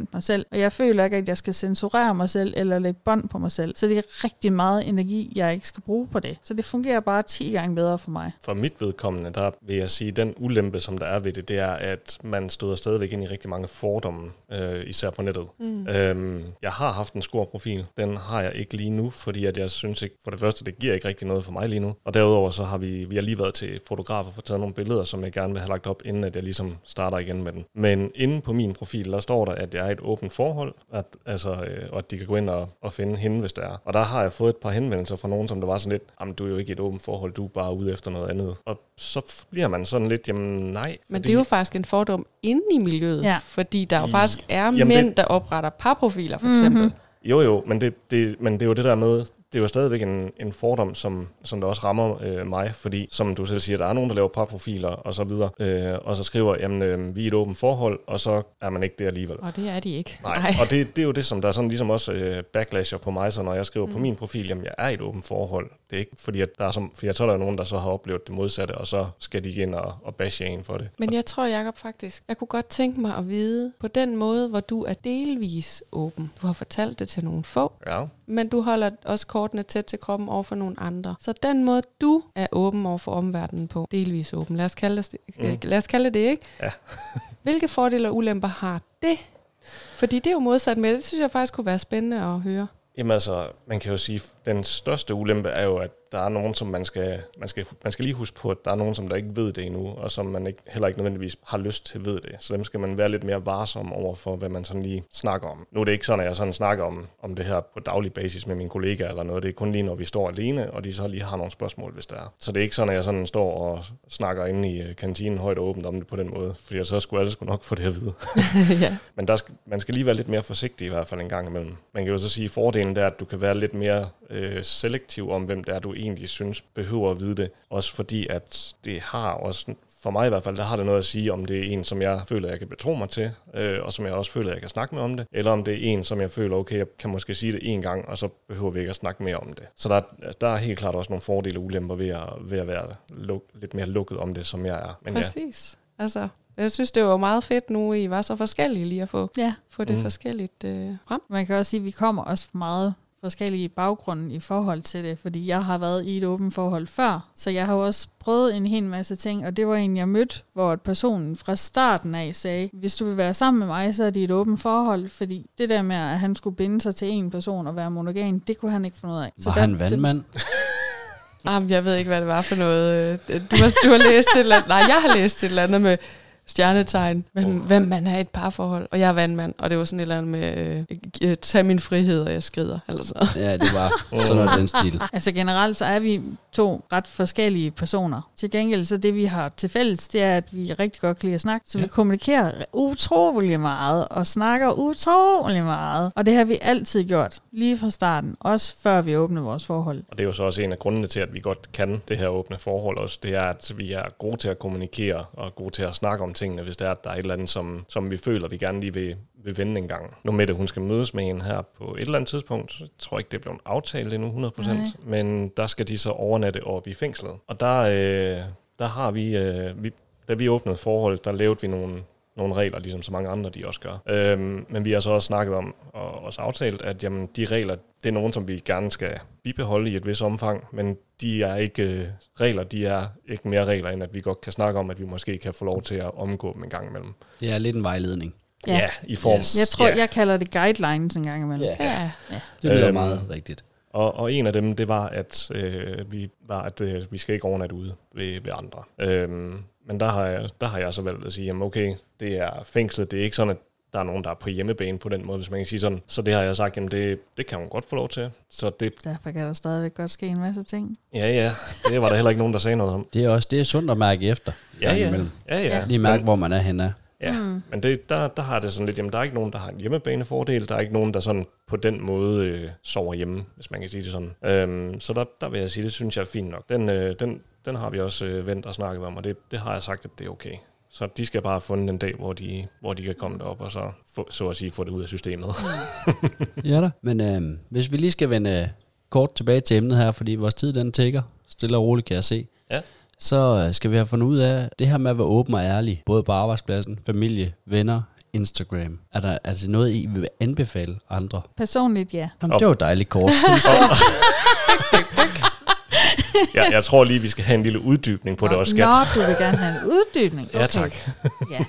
100% mig selv. Og jeg føler ikke, at jeg skal censurere mig selv eller lægge bånd på mig selv. Så det er rigtig meget energi, jeg ikke skal bruge på det. Så det fungerer bare 10 gange bedre for mig. For mit vedkommende, der vil jeg sige, at den ulempe, som der er ved det, det er, at man støder stadigvæk ind i rigtig mange fordomme, øh, især på nettet. Mm. Øhm, jeg har haft en score-profil. Den har jeg ikke lige nu, fordi at jeg synes ikke, for det første, det giver ikke rigtig noget for mig lige nu. Og derudover så har vi, vi har lige været til fotografer for taget nogle billeder, som jeg gerne vil have lagt op, inden at jeg ligesom starter igen med den. Men inde på min profil, der står der, at jeg er i et åbent forhold, at, altså, øh, og at de kan gå ind og, og finde hende, hvis det er. Og der har jeg fået et par henvendelser fra nogen, som der var sådan lidt, jamen du er jo ikke et åbent forhold, du er bare ude efter noget andet. Og så bliver man sådan lidt, jamen nej. Men det er jo faktisk en fordom inde i miljøet, Ja. fordi der jo I- faktisk er Jamen, mænd, det- der opretter parprofiler, for eksempel. Mhm. Jo, jo, men det, det, men det er jo det der med, det er jo stadigvæk en, en fordom, som, som der også rammer øh, mig, fordi som du selv siger, der er nogen, der laver parprofiler og så videre, øh, og så skriver, jamen øh, vi er et åbent forhold, og så er man ikke det alligevel. Og det er de ikke. Nej, Nej. og det, det er jo det, som der er sådan ligesom også øh, backlasher på mig, så når jeg skriver mm. på min profil, jamen jeg er i et åbent forhold. Det er ikke fordi, at der er som, for jeg tror, der er nogen, der så har oplevet det modsatte, og så skal de ind og, og bashe en for det. Men jeg tror, Jacob faktisk, jeg kunne godt tænke mig at vide, på den måde, hvor du er delvis åben. Du har fortalt det til nogle få, Ja, men du holder også kortene tæt til kroppen over for nogle andre. Så den måde, du er åben over for omverdenen på, delvis åben, lad os kalde det, Mm. mm. lad os kalde det, ikke? Ja. Hvilke fordele og ulemper har det? Fordi det er jo modsat med, det synes jeg faktisk kunne være spændende at høre. Jamen altså, man kan jo sige, den største ulempe er jo, at der er nogen, som man skal, man skal, man skal lige huske på, at der er nogen, som der ikke ved det endnu, og som man ikke, heller ikke nødvendigvis har lyst til at vide det. Så dem skal man være lidt mere varsom over for, hvad man sådan lige snakker om. Nu er det ikke sådan, at jeg sådan snakker om, om det her på daglig basis med mine kollegaer eller noget. Det er kun lige, når vi står alene, og de så lige har nogle spørgsmål, hvis der er. Så det er ikke sådan, at jeg sådan står og snakker inde i øh, kantinen højt og åbent om det på den måde, fordi så skulle alle skulle nok få det at vide. ja. Men der skal, man skal lige være lidt mere forsigtig i hvert fald en gang imellem. Man kan jo så sige, at fordelen der er, at du kan være lidt mere øh, selektiv om, hvem det er, du egentlig synes behøver at vide det. Også fordi, at det har også, for mig i hvert fald, der har det noget at sige, om det er en, som jeg føler, jeg kan betro mig til, øh, og som jeg også føler, jeg kan snakke med om det, eller om det er en, som jeg føler, okay, jeg kan måske sige det en gang, og så behøver vi ikke at snakke mere om det. Så der, der er helt klart også nogle fordele og ulemper ved at, ved at være luk, lidt mere lukket om det, som jeg er. Men ja, Præcis. Altså, jeg synes, det var meget fedt nu, I var så forskellige lige at få, Ja, få det Mm. forskelligt øh, frem. man kan også sige, at vi kommer også meget forskellige baggrunde i forhold til det, fordi jeg har været i et åbent forhold før, så jeg har jo også prøvet en hel masse ting, og det var en, jeg mødte, hvor personen fra starten af sagde, hvis du vil være sammen med mig, så er det et åbent forhold, fordi det der med, at han skulle binde sig til en person og være monogam, det kunne han ikke finde ud af. Var der- han vandmand? Jamen, jeg ved ikke, hvad det var for noget. øh, Du har, du har læst et eller andet. Nej, jeg har læst et eller andet med stjernetegn, hvem, hvem man er i et parforhold. Og jeg er vandmand, og det var sådan et eller andet med, øh, øh, tag min frihed, og jeg skrider. Eller så. Ja, det var sådan noget den stil. Altså generelt så er vi to ret forskellige personer. Til gengæld så det vi har til fælles, det er, at vi rigtig godt kan lide at snakke. Så ja. vi kommunikerer utrolig meget og snakker utrolig meget. Og det har vi altid gjort, lige fra starten. Også før vi åbnede vores forhold. Og det er jo så også en af grundene til, at vi godt kan det her åbne forhold også. Det er, at vi er gode til at kommunikere og gode til at snakke om tingene, hvis det er, at der er et eller andet, som, som vi føler, vi gerne lige vil, vil vende en gang. Nu med det, hun skal mødes med en her på et eller andet tidspunkt. Jeg tror ikke, det er blevet aftalt endnu 100%. Nej. Men der skal de så overnatte oppe i fængslet. Og der, øh, der har vi, øh, vi, da vi åbnede forhold, der lavede vi nogle, nogle regler, ligesom så mange andre de også gør. Øhm, men vi har så også snakket om, og også aftalt, at jamen, de regler, det er nogen, som vi gerne skal bibeholde i et vis omfang, men de er ikke øh, regler, de er ikke mere regler, end at vi godt kan snakke om, at vi måske kan få lov til at omgå dem en gang imellem. Det er lidt en vejledning. Ja. ja i form. Yes. Jeg tror, Ja. jeg kalder det guidelines en gang imellem. Ja. Ja. Det lyder Øhm, meget rigtigt. Og, og en af dem, det var, at øh, vi var, at øh, vi skal ikke overnatte ude ved, ved andre. Øhm, men der har, jeg, der har jeg så valgt at sige, jamen okay, det er fængslet, det er ikke sådan, at der er nogen, der er på hjemmebane på den måde, hvis man kan sige sådan. Så det har jeg sagt, jamen det, det kan hun godt få lov til. Så det, Derfor kan der stadigvæk godt ske en masse ting. ja ja, det var der heller ikke nogen, der sagde noget om. Det er også det er sundt at mærke efter. Ja, ja. Ja, ja. Lige mærke, hvor man er henne. Ja, Mm. men det, der, der har det sådan lidt, jamen der er ikke nogen, der har en hjemmebanefordel, der er ikke nogen, der sådan på den måde øh, sover hjemme, hvis man kan sige det sådan. Øhm, så der, der vil jeg sige, det synes jeg er fint nok. Den, øh, den, den har vi også øh, vendt og snakket om, og det, det har jeg sagt, at det er okay. Så de skal bare have fundet en dag, hvor de, hvor de kan komme derop og så, få, så at sige, få det ud af systemet. Ja da. Men øh, hvis vi lige skal vende øh, kort tilbage til emnet her, fordi vores tid den tigger, stille og roligt kan jeg se. Ja. Så øh, skal vi have fundet ud af det her med at være åben og ærlig, både på arbejdspladsen, familie, venner, Instagram. Er der altså noget, I vil anbefale andre? Personligt, ja. Nå, men det var dejligt kort. jeg, jeg tror lige, vi skal have en lille uddybning på det også, skat. Nå, du vil gerne have en uddybning. Ja, tak. ja.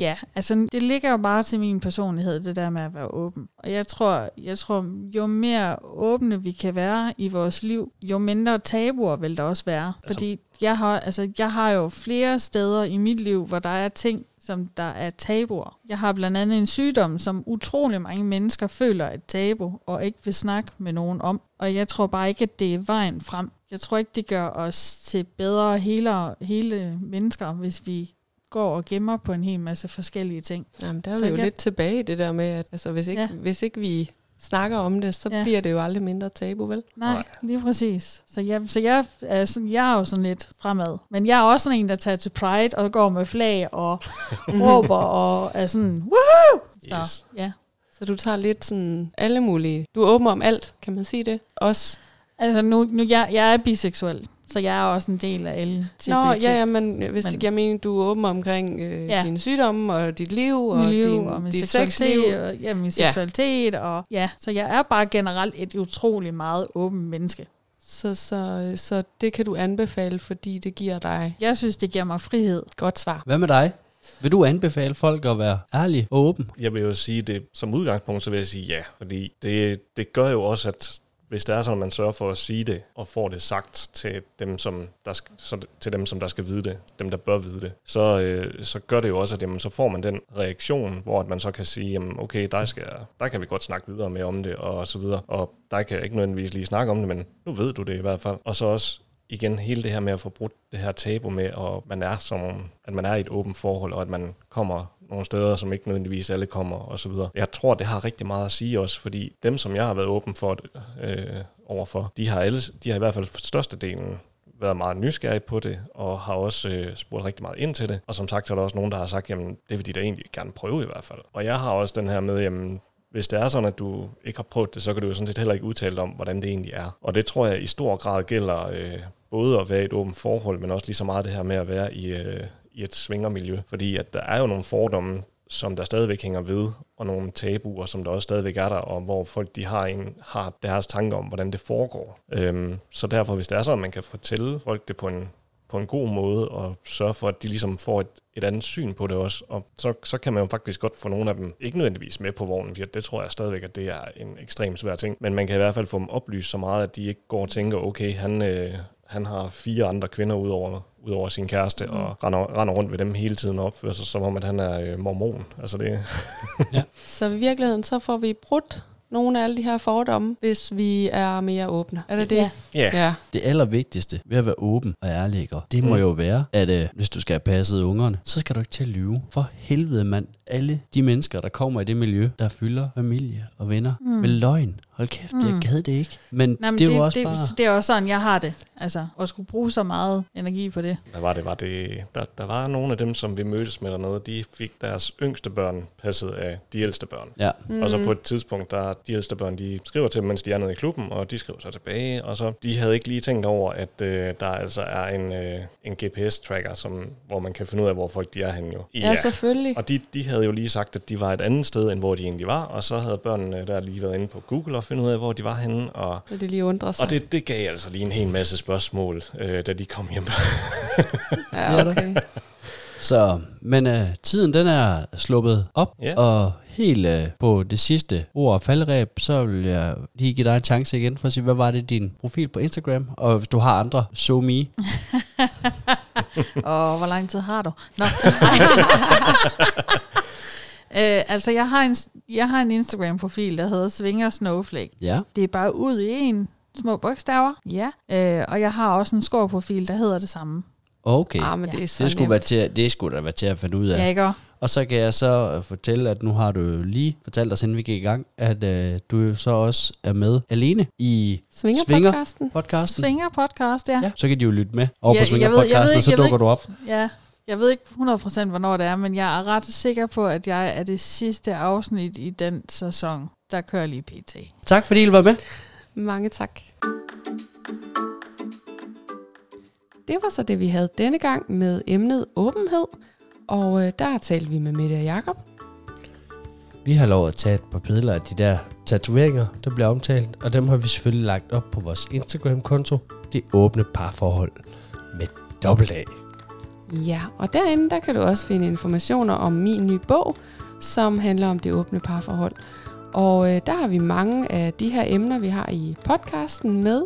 ja, altså det ligger jo bare til min personlighed, det der med at være åben. Og jeg tror, jeg tror, jo mere åbne vi kan være i vores liv, jo mindre tabuer vil der også være. Fordi jeg har, altså, jeg har jo flere steder i mit liv, hvor der er ting, som der er tabuer. Jeg har blandt andet en sygdom, som utrolig mange mennesker føler er et tabu, og ikke vil snakke med nogen om. Og jeg tror bare ikke, at det er vejen frem. Jeg tror ikke, det gør os til bedre hele, hele mennesker, hvis vi går og gemmer på en hel masse forskellige ting. Jamen, der er Så vi jo jeg- lidt tilbage i det der med, at altså, hvis, ikke, Ja. hvis ikke vi snakker om det, så Ja. bliver det jo aldrig mindre tabu, vel? Nej, Nej. lige præcis. Så, jeg, så jeg, er sådan, jeg er jo sådan lidt fremad. Men jeg er også sådan en, der tager til Pride og går med flag og råber og er sådan, woohoo! Så Yes. ja. Så du tager lidt sådan alle mulige... Du er åben om alt, kan man sige det? Også. Altså nu, nu jeg, jeg er biseksuel, så jeg er også en del af LGBT. Nå, ja, ja, men hvis Men- det giver mening, du er åben omkring øh, Ja. ja. dine sygdomme og dit liv og Mit liv din, og min dit seksualitet, sexliv. og, ja, min Ja. seksualitet, og ja, så jeg er bare generelt et utrolig meget åbent menneske. Så, så, så det kan du anbefale, fordi det giver dig Jeg synes, det giver mig frihed. godt svar. Hvad med dig? Vil du anbefale folk at være ærlige og åben? Jeg vil jo sige det som udgangspunkt, så vil jeg sige ja. Fordi det, det gør jo også, at hvis det er sådan, at man sørger for at sige det, og får det sagt til dem, som der skal, så, til dem, som der skal vide det, dem, der bør vide det, så, øh, så gør det jo også, at jamen, så får man den reaktion, hvor at man så kan sige, jamen, okay, der, skal, der kan vi godt snakke videre med om det, og så videre. Og der kan jeg ikke nødvendigvis lige snakke om det, men nu ved du det i hvert fald. Og så også igen hele det her med at få brudt det her tabu med, at man er, som, at man er i et åbent forhold, og at man kommer nogle steder, som ikke nødvendigvis alle kommer, og så videre. Jeg tror, det har rigtig meget at sige også, fordi dem, som jeg har været åben for, øh, overfor, de har, alle, de har i hvert fald for størstedelen været meget nysgerrige på det, og har også øh, spurgt rigtig meget ind til det. Og som sagt, så er der også nogen, der har sagt, jamen, det vil de da egentlig gerne prøve i hvert fald. Og jeg har også den her med, jamen, hvis det er sådan, at du ikke har prøvet det, så kan du jo sådan set heller ikke udtale om, hvordan det egentlig er. Og det tror jeg i stor grad gælder øh, både at være i et åbent forhold, men også lige så meget det her med at være i, øh, i et svingermiljø. Fordi at der er jo nogle fordomme, som der stadigvæk hænger ved, og nogle tabuer, som der også stadigvæk er der, og hvor folk de har, en, har deres tanker om, hvordan det foregår. Øhm, så derfor, hvis det er sådan, at man kan fortælle folk det på en, på en god måde, og sørge for, at de ligesom får et, et andet syn på det også, og så, så kan man jo faktisk godt få nogle af dem, ikke nødvendigvis med på vognen, for det tror jeg stadigvæk, at det er en ekstremt svær ting, men man kan i hvert fald få dem oplyst så meget, at de ikke går og tænker, okay, han, øh, han har fire andre kvinder ud over, ud over sin kæreste, mm. og render, render rundt ved dem hele tiden og opfører sig som om, at han er øh, mormon. Altså det, Så i virkeligheden, så får vi brudt nogle af alle de her fordomme, hvis vi er mere åbne. Er det det? Ja. ja, ja. Det allervigtigste ved at være åben og ærlig, det må Mm. jo være, at øh, hvis du skal have passet ungerne, så skal du ikke til at lyve. For helvede mand, alle de mennesker, der kommer i det miljø, der fylder familie og venner mm. med løgn. Hold kæft, mm. jeg gad det ikke. Men, Nej, men det det, er jo også det, bare... det er også sådan, jeg har det. Altså, at skulle bruge så meget energi på det. Hvad var det? Var det der, der var nogle af dem, som vi mødtes med dernede, de fik deres yngste børn passet af de ældste børn. Ja, Mm. Og så på et tidspunkt, der de ældste børn, de skriver til dem, mens de er nede i klubben, og de skriver så tilbage, og så de havde ikke lige tænkt over, at øh, der altså er en, øh, en GPS-tracker, som, hvor man kan finde ud af, hvor folk de er henne jo. Ja, selvfølgelig. Og de, de havde jo lige sagt, at de var et andet sted, end hvor de egentlig var, og så havde børnene der lige været inde på Google og finde ud af, hvor de var henne, og Så det lige undrer sig. og det, det gav altså lige en hel masse spørgsmål, øh, da de kom hjem. ja, okay. så, men øh, tiden den er sluppet op, Ja. og helt øh, på det sidste ord og faldræb, så vil jeg lige give dig en chance igen for at sige, hvad var det din profil på Instagram? Og hvis du har andre, so me. Og hvor lang tid har du? Nå. øh, altså, jeg har en, jeg har en Instagram-profil, der hedder Svinger Snowflake. Ja. Det er bare ud i en små bogstaver. Ja. Øh, og jeg har også en skår-profil, der hedder det samme. Okay. Ah, men Ja. det er så Det skulle, være til, at- det skulle da være til at finde ud af. Ja, ikke også? Og så kan jeg så øh, fortælle, at nu har du lige fortalt os, inden vi gik i gang, at øh, du jo så også er med alene i Svinger Svinger. podcasten. podcasten. Svinger podcast, ja. Ja, så kan de jo lytte med over Ja, på jeg Svinger ved- jeg ved podcasten, og så jeg dukker ikke- du op. Ja, jeg ved ikke 100% hvornår det er, men jeg er ret sikker på, at jeg er det sidste afsnit i den sæson, der kører lige pt. Tak fordi I var med. Mange tak. Det var så det, vi havde denne gang med emnet åbenhed. Og øh, der talte vi med Mette og Jakob. Vi har lov at tage et par billeder af de der tatoveringer, der bliver omtalt, og dem har vi selvfølgelig lagt op på vores Instagram-konto. Det åbne parforhold med dobbelt A. Ja, og derinde der kan du også finde informationer om min nye bog, som handler om det åbne parforhold. Og øh, der har vi mange af de her emner, vi har i podcasten med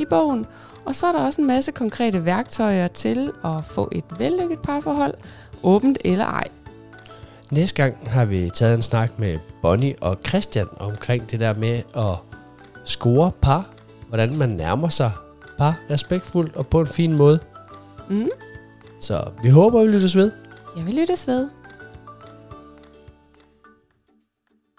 i bogen. Og så er der også en masse konkrete værktøjer til at få et vellykket parforhold, åbent eller ej. Næste gang har vi taget en snak med Bonnie og Christian omkring det der med at score par. Hvordan man nærmer sig par respektfuldt og på en fin måde. Mm. Så vi håber, vi lyttes ved. Jeg vil lyttes ved.